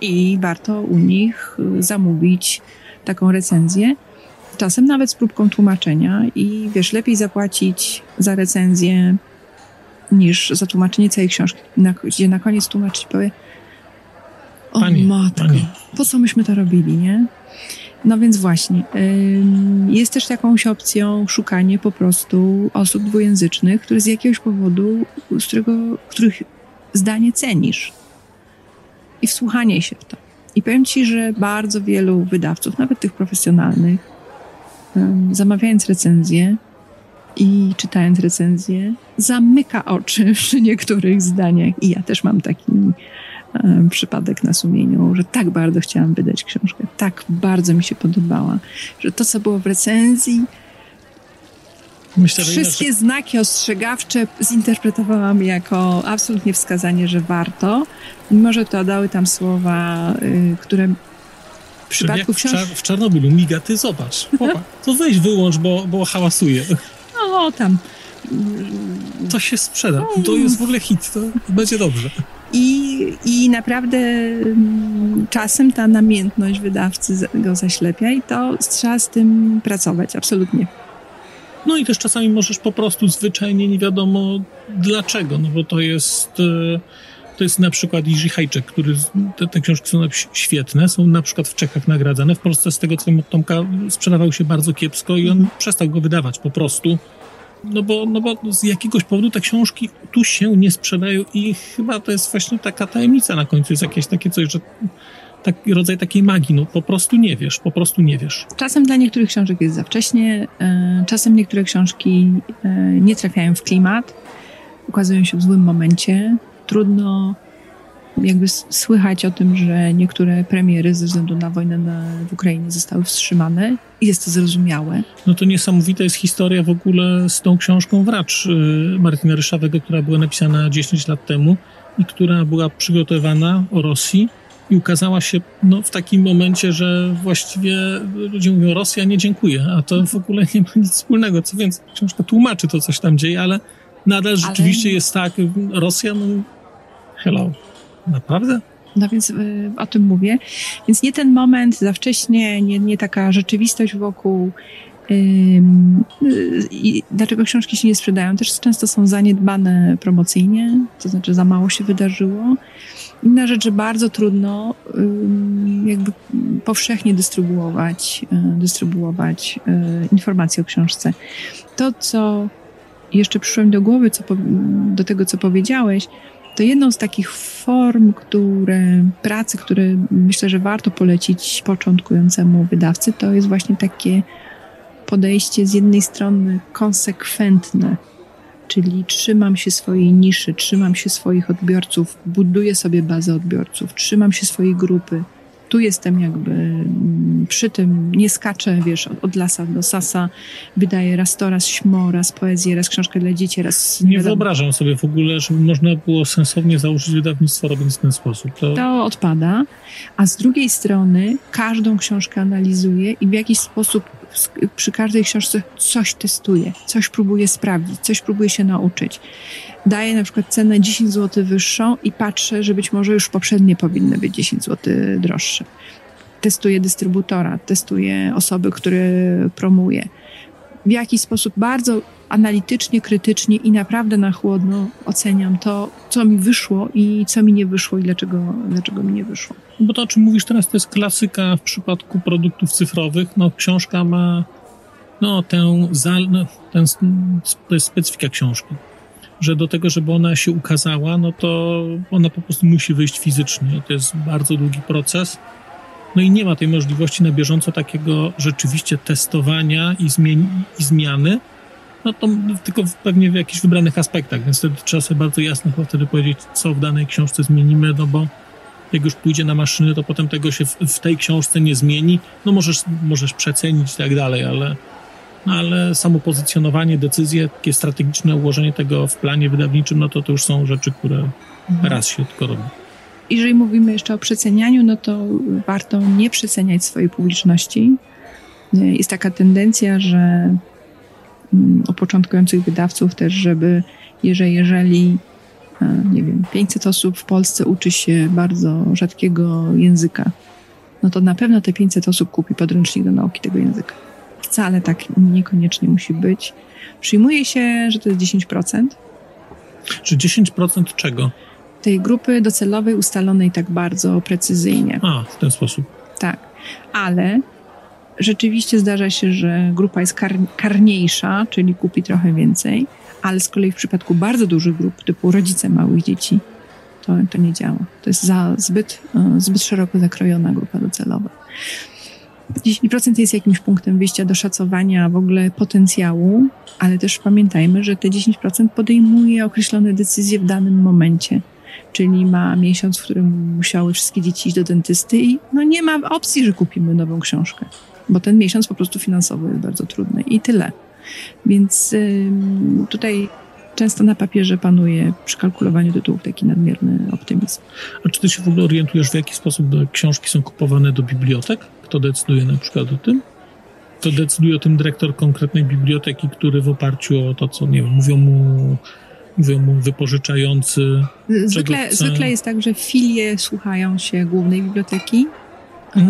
i warto u nich y, zamówić taką recenzję. Czasem nawet z próbką tłumaczenia i wiesz, lepiej zapłacić za recenzję niż za tłumaczenie całej książki, na, gdzie na koniec tłumaczyć powie o pani, matko, pani. po co myśmy to robili, nie? No więc właśnie, jest też jakąś opcją szukanie po prostu osób dwujęzycznych, które z jakiegoś powodu, z którego, których zdanie cenisz i wsłuchanie się w to. I powiem Ci, że bardzo wielu wydawców, nawet tych profesjonalnych, zamawiając recenzję i czytając recenzję, zamyka oczy przy niektórych zdaniach. I ja też mam taki przypadek na sumieniu, że tak bardzo chciałam wydać książkę, tak bardzo mi się podobała, że to, co było w recenzji, Myślę, Wszystkie inaczej... znaki ostrzegawcze zinterpretowałam jako absolutnie wskazanie, że warto, mimo że to dały tam słowa, y, które w przypadku w, Czar w Czarnobylu miga, ty zobacz, popatrz, to weź wyłącz, bo, bo hałasuje. No, tam. To się sprzeda, to jest w ogóle hit, to będzie dobrze. I, I naprawdę mm, czasem ta namiętność wydawcy go zaślepia i to trzeba z tym pracować, absolutnie. No i też czasami możesz po prostu zwyczajnie nie wiadomo dlaczego, no bo to jest... E, to jest na przykład Jiří Hajczek, który, te, te, książki są świetne, są na przykład w Czechach nagradzane. W Polsce z tego co wiem od Tomka sprzedawał się bardzo kiepsko i on mhm. przestał go wydawać po prostu. No bo, no bo z jakiegoś powodu te książki tu się nie sprzedają i chyba to jest właśnie taka tajemnica na końcu, jest jakieś takie coś, że taki rodzaj takiej magii, no po prostu nie wiesz, po prostu nie wiesz. Czasem dla niektórych książek jest za wcześnie, e, czasem niektóre książki e, nie trafiają w klimat, ukazują się w złym momencie, trudno jakby słychać o tym, że niektóre premiery ze względu na wojnę na, w Ukrainie zostały wstrzymane i jest to zrozumiałe. No to niesamowita jest historia w ogóle z tą książką Wracz y, Martina Ryszawego, która była napisana 10 lat temu i która była przygotowana o Rosji i ukazała się no, w takim momencie, że właściwie ludzie mówią Rosja nie dziękuję, a to w ogóle nie ma nic wspólnego. Co więc książka tłumaczy to, coś tam dzieje, ale nadal rzeczywiście ale... jest tak, Rosja, no hello, naprawdę? No więc y, o tym mówię. Więc nie ten moment za wcześnie, nie, nie taka rzeczywistość wokół. I dlaczego książki się nie sprzedają? Też często są zaniedbane promocyjnie, to znaczy za mało się wydarzyło. Inna rzecz, że bardzo trudno jakby powszechnie dystrybuować, y, dystrybuować y, informacje o książce. To, co jeszcze przyszło mi do głowy, co, do tego, co powiedziałeś, to jedną z takich form, które, pracy, które myślę, że warto polecić początkującemu wydawcy, to jest właśnie takie podejście z jednej strony konsekwentne, czyli trzymam się swojej niszy, trzymam się swoich odbiorców, buduję sobie bazę odbiorców, trzymam się swojej grupy, tu jestem jakby mm, przy tym, nie skaczę, wiesz, od, lasa do sasa, wydaję raz to, raz śmo, raz poezję, raz książkę dla dzieci, raz... Nie, nie wyobrażam sobie w ogóle, żeby można było sensownie założyć wydawnictwo robiąc w ten sposób. To... to odpada, a z drugiej strony każdą książkę analizuję i w jakiś sposób przy każdej książce coś testuję, coś próbuję sprawdzić, coś próbuję się nauczyć daję na przykład cenę 10 zł wyższą i patrzę, że być może już poprzednie powinny być 10 zł droższe. Testuję dystrybutora, testuję osoby, które promuję. W jakiś sposób bardzo analitycznie, krytycznie i naprawdę na chłodno oceniam to, co mi wyszło i co mi nie wyszło i dlaczego, dlaczego mi nie wyszło. No bo to, o czym mówisz teraz, to jest klasyka w przypadku produktów cyfrowych. No, książka ma no, tę, no, ten, to jest specyfika książki że do tego, żeby ona się ukazała, no to ona po prostu musi wyjść fizycznie. To jest bardzo długi proces. No i nie ma tej możliwości na bieżąco takiego rzeczywiście testowania i, zmien- i zmiany. No to tylko pewnie w jakichś wybranych aspektach, więc wtedy trzeba sobie bardzo jasno wtedy powiedzieć, co w danej książce zmienimy, no bo jak już pójdzie na maszyny, to potem tego się w, w tej książce nie zmieni. No możesz, możesz przecenić i tak dalej, ale ale samo pozycjonowanie, decyzje, takie strategiczne ułożenie tego w planie wydawniczym, no to to już są rzeczy, które mhm. raz się tylko robi. Jeżeli mówimy jeszcze o przecenianiu, no to warto nie przeceniać swojej publiczności. Jest taka tendencja, że mm, u początkujących wydawców też, żeby jeżeli, jeżeli e, nie wiem, 500 osób w Polsce uczy się bardzo rzadkiego języka, no to na pewno te 500 osób kupi podręcznik do nauki tego języka wcale tak niekoniecznie musi być. Przyjmuje się, że to jest 10%. Czy 10% czego? Tej grupy docelowej ustalonej tak bardzo precyzyjnie. A, w ten sposób. Tak, ale rzeczywiście zdarza się, że grupa jest kar karniejsza, czyli kupi trochę więcej, ale z kolei w przypadku bardzo dużych grup, typu rodzice małych dzieci, to, to nie działa. To jest za zbyt, e, zbyt szeroko zakrojona grupa docelowa. 10% jest jakimś punktem wyjścia do szacowania w ogóle potencjału, ale też pamiętajmy, że te 10% podejmuje określone decyzje w danym momencie. Czyli ma miesiąc, w którym musiały wszystkie dzieci iść do dentysty i no nie ma opcji, że kupimy nową książkę, bo ten miesiąc po prostu finansowo jest bardzo trudny i tyle. Więc tutaj często na papierze panuje przy kalkulowaniu tytułów taki nadmierny optymizm. A czy ty się w ogóle orientujesz, w jaki sposób książki są kupowane do bibliotek? Kto decyduje na przykład o tym? To decyduje o tym dyrektor konkretnej biblioteki, który w oparciu o to, co nie wiem, mówią mu mówią mu wypożyczający. Zwykle, zwykle jest tak, że filie słuchają się głównej biblioteki,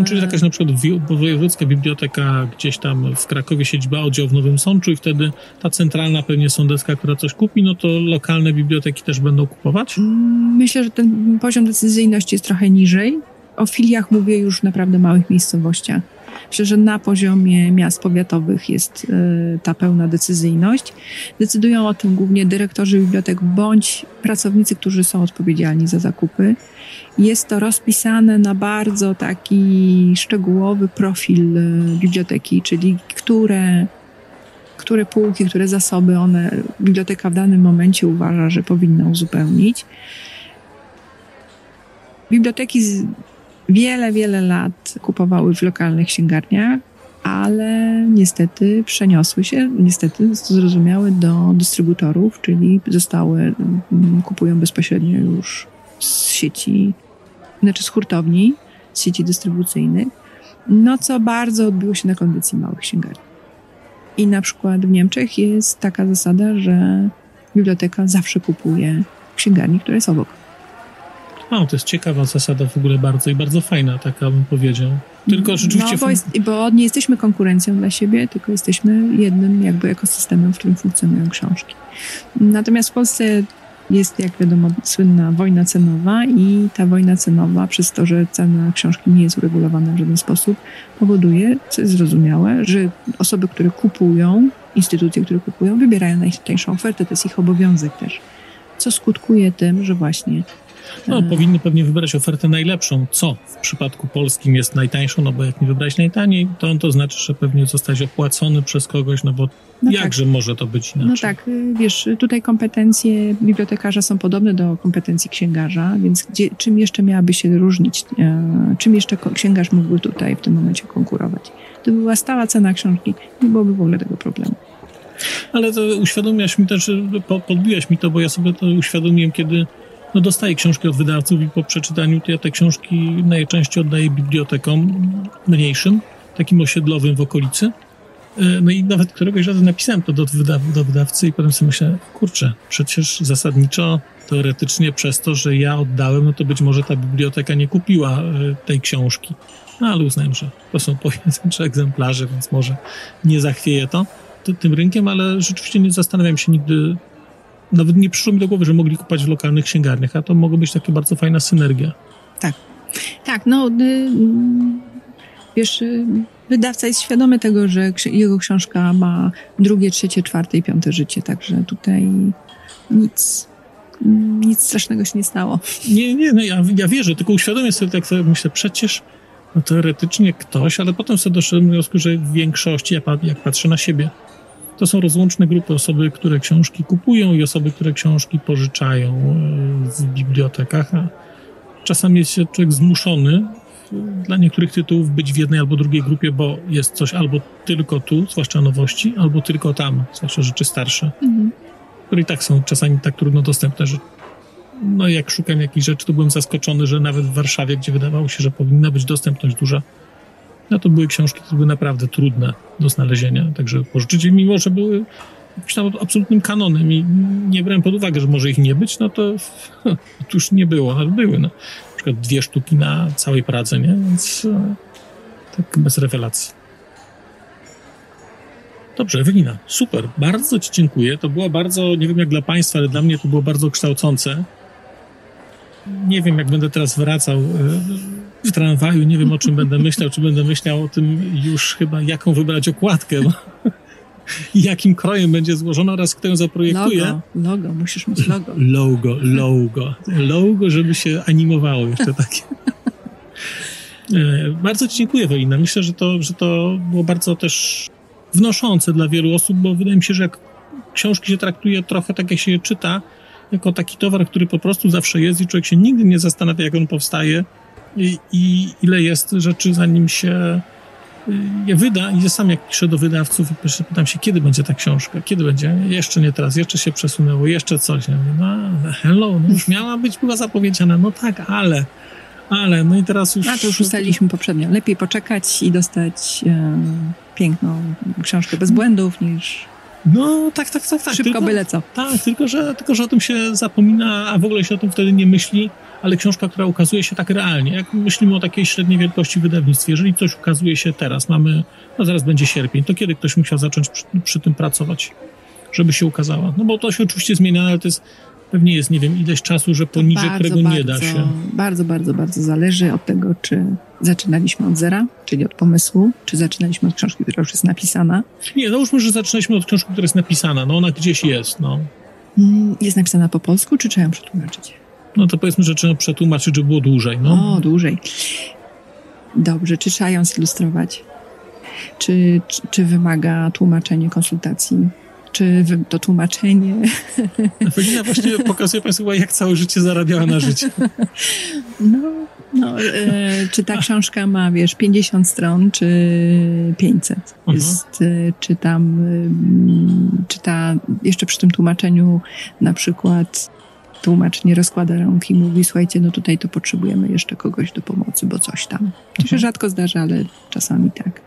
czyli jakaś na przykład wojewódzka biblioteka gdzieś tam w Krakowie siedziba oddział w Nowym Sączu i wtedy ta centralna pewnie sądecka, która coś kupi, no to lokalne biblioteki też będą kupować? Mm, myślę, że ten poziom decyzyjności jest trochę niżej. O filiach mówię już w naprawdę małych miejscowościach. Myślę, że na poziomie miast powiatowych jest y, ta pełna decyzyjność. Decydują o tym głównie dyrektorzy bibliotek bądź pracownicy, którzy są odpowiedzialni za zakupy. Jest to rozpisane na bardzo taki szczegółowy profil y, biblioteki, czyli które, które półki, które zasoby one, biblioteka w danym momencie uważa, że powinna uzupełnić. Biblioteki wiele, wiele lat kupowały w lokalnych księgarniach, ale niestety przeniosły się, niestety zrozumiałe do dystrybutorów, czyli zostały, mm, kupują bezpośrednio już z sieci, znaczy z hurtowni, z sieci dystrybucyjnych, no co bardzo odbiło się na kondycji małych księgarni. I na przykład w Niemczech jest taka zasada, że biblioteka zawsze kupuje księgarni, która jest obok. No, to jest ciekawa zasada w ogóle bardzo i bardzo fajna, taka bym powiedział. Tylko no, rzeczywiście... No, bo, jest, bo nie jesteśmy konkurencją dla siebie, tylko jesteśmy jednym jakby ekosystemem, w którym funkcjonują książki. Natomiast w Polsce jest, jak wiadomo, słynna wojna cenowa i ta wojna cenowa, przez to, że cena książki nie jest uregulowana w żaden sposób, powoduje, co jest zrozumiałe, że osoby, które kupują, instytucje, które kupują, wybierają najtańszą ofertę, to jest ich obowiązek też co skutkuje tym, że właśnie no, e, powinny pewnie wybrać ofertę najlepszą, co w przypadku polskim jest najtańszą, no bo jak nie wybrać najtaniej, to to znaczy, że pewnie zostać opłacony przez kogoś, no bo no tak. jakże tak. może to być inaczej? No tak, y, wiesz, tutaj kompetencje bibliotekarza są podobne do kompetencji księgarza, więc gdzie, czym jeszcze miałaby się różnić, e, czym jeszcze księgarz mógłby tutaj w tym momencie konkurować? Gdyby była stała cena książki, nie byłoby w ogóle tego problemu. Ale to uświadomiłaś mi też, podbiłaś mi to, bo ja sobie to uświadomiłem, kiedy no dostaję książki od wydawców i po przeczytaniu to ja te książki najczęściej oddaję bibliotekom mniejszym, takim osiedlowym w okolicy. E, no i nawet któregoś razu napisałem to do, do wydawcy i potem sobie myślę, kurczę, przecież zasadniczo, teoretycznie przez to, że ja oddałem, no to być może ta biblioteka nie kupiła e, tej książki. No ale uznałem, że to są pojedyncze egzemplarze, więc może nie zachwieje to tym rynkiem, ale rzeczywiście nie zastanawiam się nigdy, nawet nie przyszło mi do głowy, że mogli kupować w lokalnych księgarniach, a to mogła być taka bardzo fajna synergia. Tak, tak, no y, wiesz, y, wydawca jest świadomy tego, że jego książka ma drugie, trzecie, czwarte i piąte życie, także tutaj nic, nic strasznego się nie stało. Nie, nie, no ja, ja wierzę, tylko uświadomię sobie, tak sobie myślę, przecież no teoretycznie ktoś, ale potem sobie doszedłem do wniosku, że w większości, jak, jak patrzę na siebie, to są rozłączne grupy osoby, które książki kupują i osoby, które książki pożyczają e, w bibliotekach. A czasami jest się człowiek zmuszony dla niektórych tytułów być w jednej albo drugiej grupie, bo jest coś albo tylko tu, zwłaszcza nowości, albo tylko tam, zwłaszcza rzeczy starsze, mhm. które i tak są czasami tak trudno dostępne, że no jak szukam jakichś rzeczy, to byłem zaskoczony, że nawet w Warszawie, gdzie wydawało się, że powinna być dostępność duża, no to były książki, które były naprawdę trudne do znalezienia, także pożyczyć, mimo że były jakimś tam absolutnym kanonem i nie brałem pod uwagę, że może ich nie być, no to, już nie było, ale były. No. Na przykład dwie sztuki na całej Pradze, nie? Więc e, tak bez rewelacji. Dobrze, Ewelina, super, bardzo Ci dziękuję. To było bardzo, nie wiem jak dla Państwa, ale dla mnie to było bardzo kształcące. Nie wiem, jak będę teraz wracał e, w tramwaju, nie wiem o czym będę myślał, czy będę myślał o tym już chyba, jaką wybrać okładkę, i jakim krojem będzie złożona oraz kto ją zaprojektuje. Logo, logo, musisz mieć logo. Logo, logo. Logo, żeby się animowało jeszcze takie. E, bardzo Ci dziękuję, Welina. Myślę, że to, że to było bardzo też wnoszące dla wielu osób, bo wydaje mi się, że jak książki się traktuje trochę tak, jak się je czyta, jako taki towar, który po prostu zawsze jest i człowiek się nigdy nie zastanawia, jak on powstaje i, i ile jest rzeczy, zanim się y, je wyda. I sam jak piszę do wydawców i pytam się, kiedy będzie ta książka, kiedy będzie, jeszcze nie teraz, jeszcze się przesunęło, jeszcze coś. Ja mówię, no hello, no już miała być, była zapowiedziana, no tak, ale, ale, no i teraz już... A to już ustaliliśmy poprzednio, lepiej poczekać i dostać e, piękną książkę bez błędów niż no, tak, tak, tak. tak. Szybko tylko, byle co. Tak, tylko że, tylko że o tym się zapomina, a w ogóle się o tym wtedy nie myśli, ale książka, która ukazuje się tak realnie, jak myślimy o takiej średniej wielkości wydawnictwie, jeżeli coś ukazuje się teraz, mamy, no zaraz będzie sierpień, to kiedy ktoś musiał zacząć przy, przy tym pracować, żeby się ukazała? No bo to się oczywiście zmienia, ale to jest pewnie jest, nie wiem, ileś czasu, że poniżej bardzo, którego nie da się. Bardzo, bardzo, bardzo zależy od tego, czy zaczynaliśmy od zera, czyli od pomysłu, czy zaczynaliśmy od książki, która już jest napisana. Nie, załóżmy, że zaczynaliśmy od książki, która jest napisana, no ona gdzieś jest, no. Mm, jest napisana po polsku, czy trzeba ją przetłumaczyć? No to powiedzmy, że trzeba przetłumaczyć, żeby było dłużej, no. O, dłużej. Dobrze, czy trzeba ją zilustrować? Czy, czy, czy wymaga tłumaczenia, konsultacji? Czy to tłumaczenie. Ewelina właśnie pokazuje Państwu, jak całe życie zarabiała na życie. No, no e, czy ta książka ma, wiesz, 50 stron, czy 500? Mhm. Jest, e, czy tam, e, czy ta, jeszcze przy tym tłumaczeniu na przykład tłumacz nie rozkłada rąk i mówi, słuchajcie, no tutaj to potrzebujemy jeszcze kogoś do pomocy, bo coś tam. To się mhm. rzadko zdarza, ale czasami tak.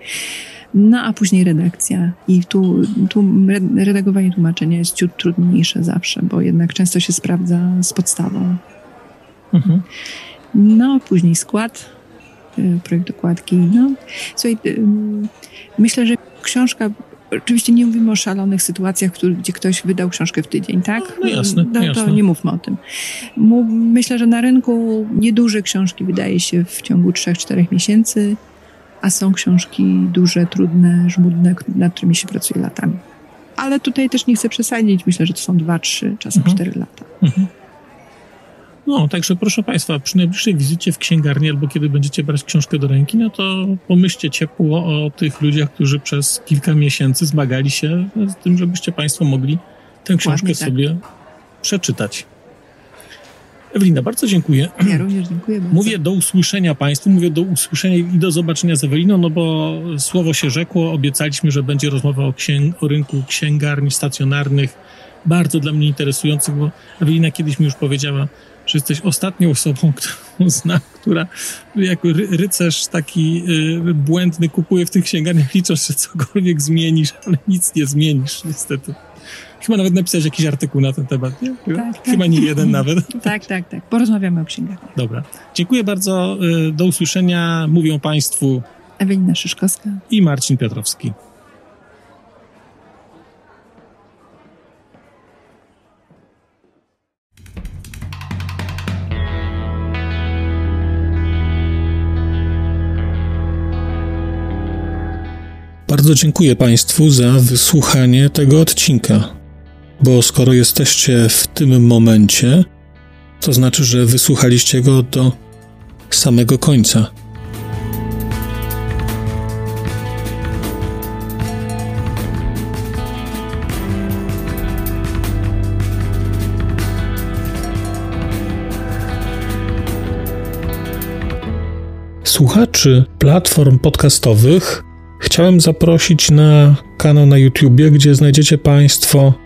No a później redakcja. I tu, tu redagowanie tłumaczenia jest ciut trudniejsze zawsze, bo jednak często się sprawdza z podstawą. Mhm. No, później skład, y, projekt okładki. No, słuchaj, y, myślę, że książka Oczywiście nie mówimy o szalonych sytuacjach, gdzie ktoś wydał książkę w tydzień, tak? No jasne, no, jasne. To nie mówmy o tym. Myślę, że na rynku nieduże książki wydaje się w ciągu 3-4 miesięcy a są książki duże, trudne, żmudne, nad którymi się pracuje latami. ale tutaj też nie chcę przesadzić. Myślę, że to są dwa, trzy, czasem Mhm. cztery lata. Mhm. No, także proszę Państwa, przy najbliższej wizycie w księgarni albo kiedy będziecie brać książkę do ręki, no to pomyślcie ciepło o tych ludziach, którzy przez kilka miesięcy zmagali się z tym, żebyście Państwo mogli tę książkę tak. sobie przeczytać. Ewelina, bardzo dziękuję. Ja również dziękuję bardzo. Mówię do usłyszenia Państwu, mówię do usłyszenia i do zobaczenia z Eweliną, no bo słowo się rzekło, obiecaliśmy, że będzie rozmowa o, księg- o rynku księgarni stacjonarnych, bardzo dla mnie interesujących, bo Ewelina kiedyś mi już powiedziała, że jesteś ostatnią osobą, którą znam, która jako ry- rycerz taki y, błędny kupuje w tych księgarniach, licząc, że cokolwiek zmienisz, ale nic nie zmienisz, niestety. Chyba nawet napisać jakiś artykuł na ten temat, nie? Tak, Chyba tak. nie jeden nawet. Tak, tak, tak. Porozmawiamy o księgarniach. Dobra. Dziękuję bardzo. y, Do usłyszenia. Mówią Państwu Ewelina Szyszkowska. i Marcin Piotrowski. Bardzo dziękuję Państwu za wysłuchanie tego odcinka, bo skoro jesteście w tym momencie, to znaczy, że wysłuchaliście go do samego końca. Słuchaczy platform podcastowych chciałem zaprosić na kanał na YouTubie, gdzie znajdziecie Państwo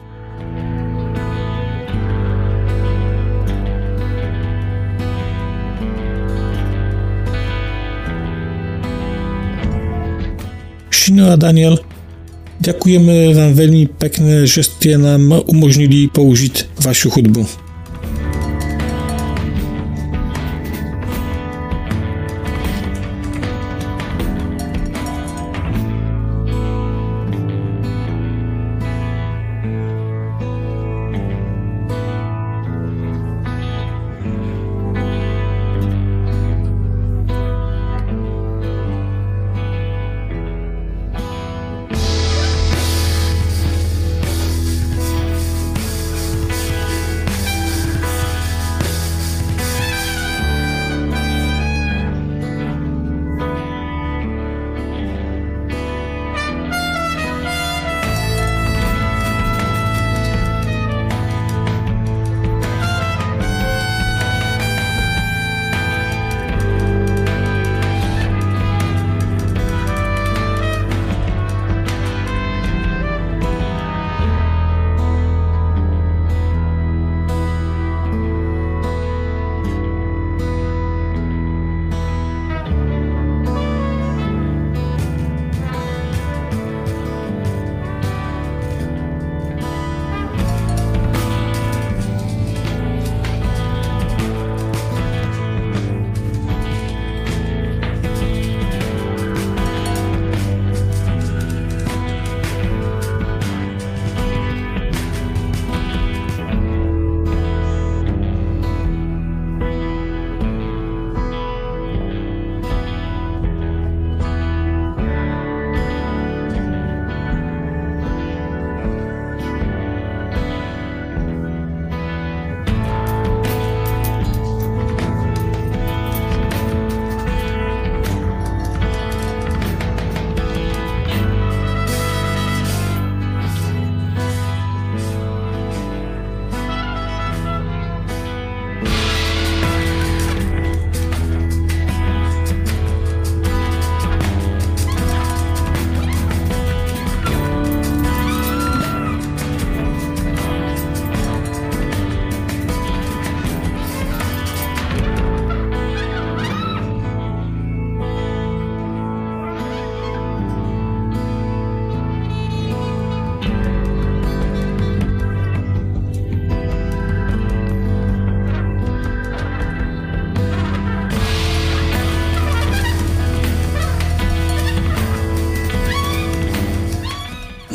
Shino a Daniel, děkujeme vám velmi pekne, že jste nám umožnili použít vašu hudbu.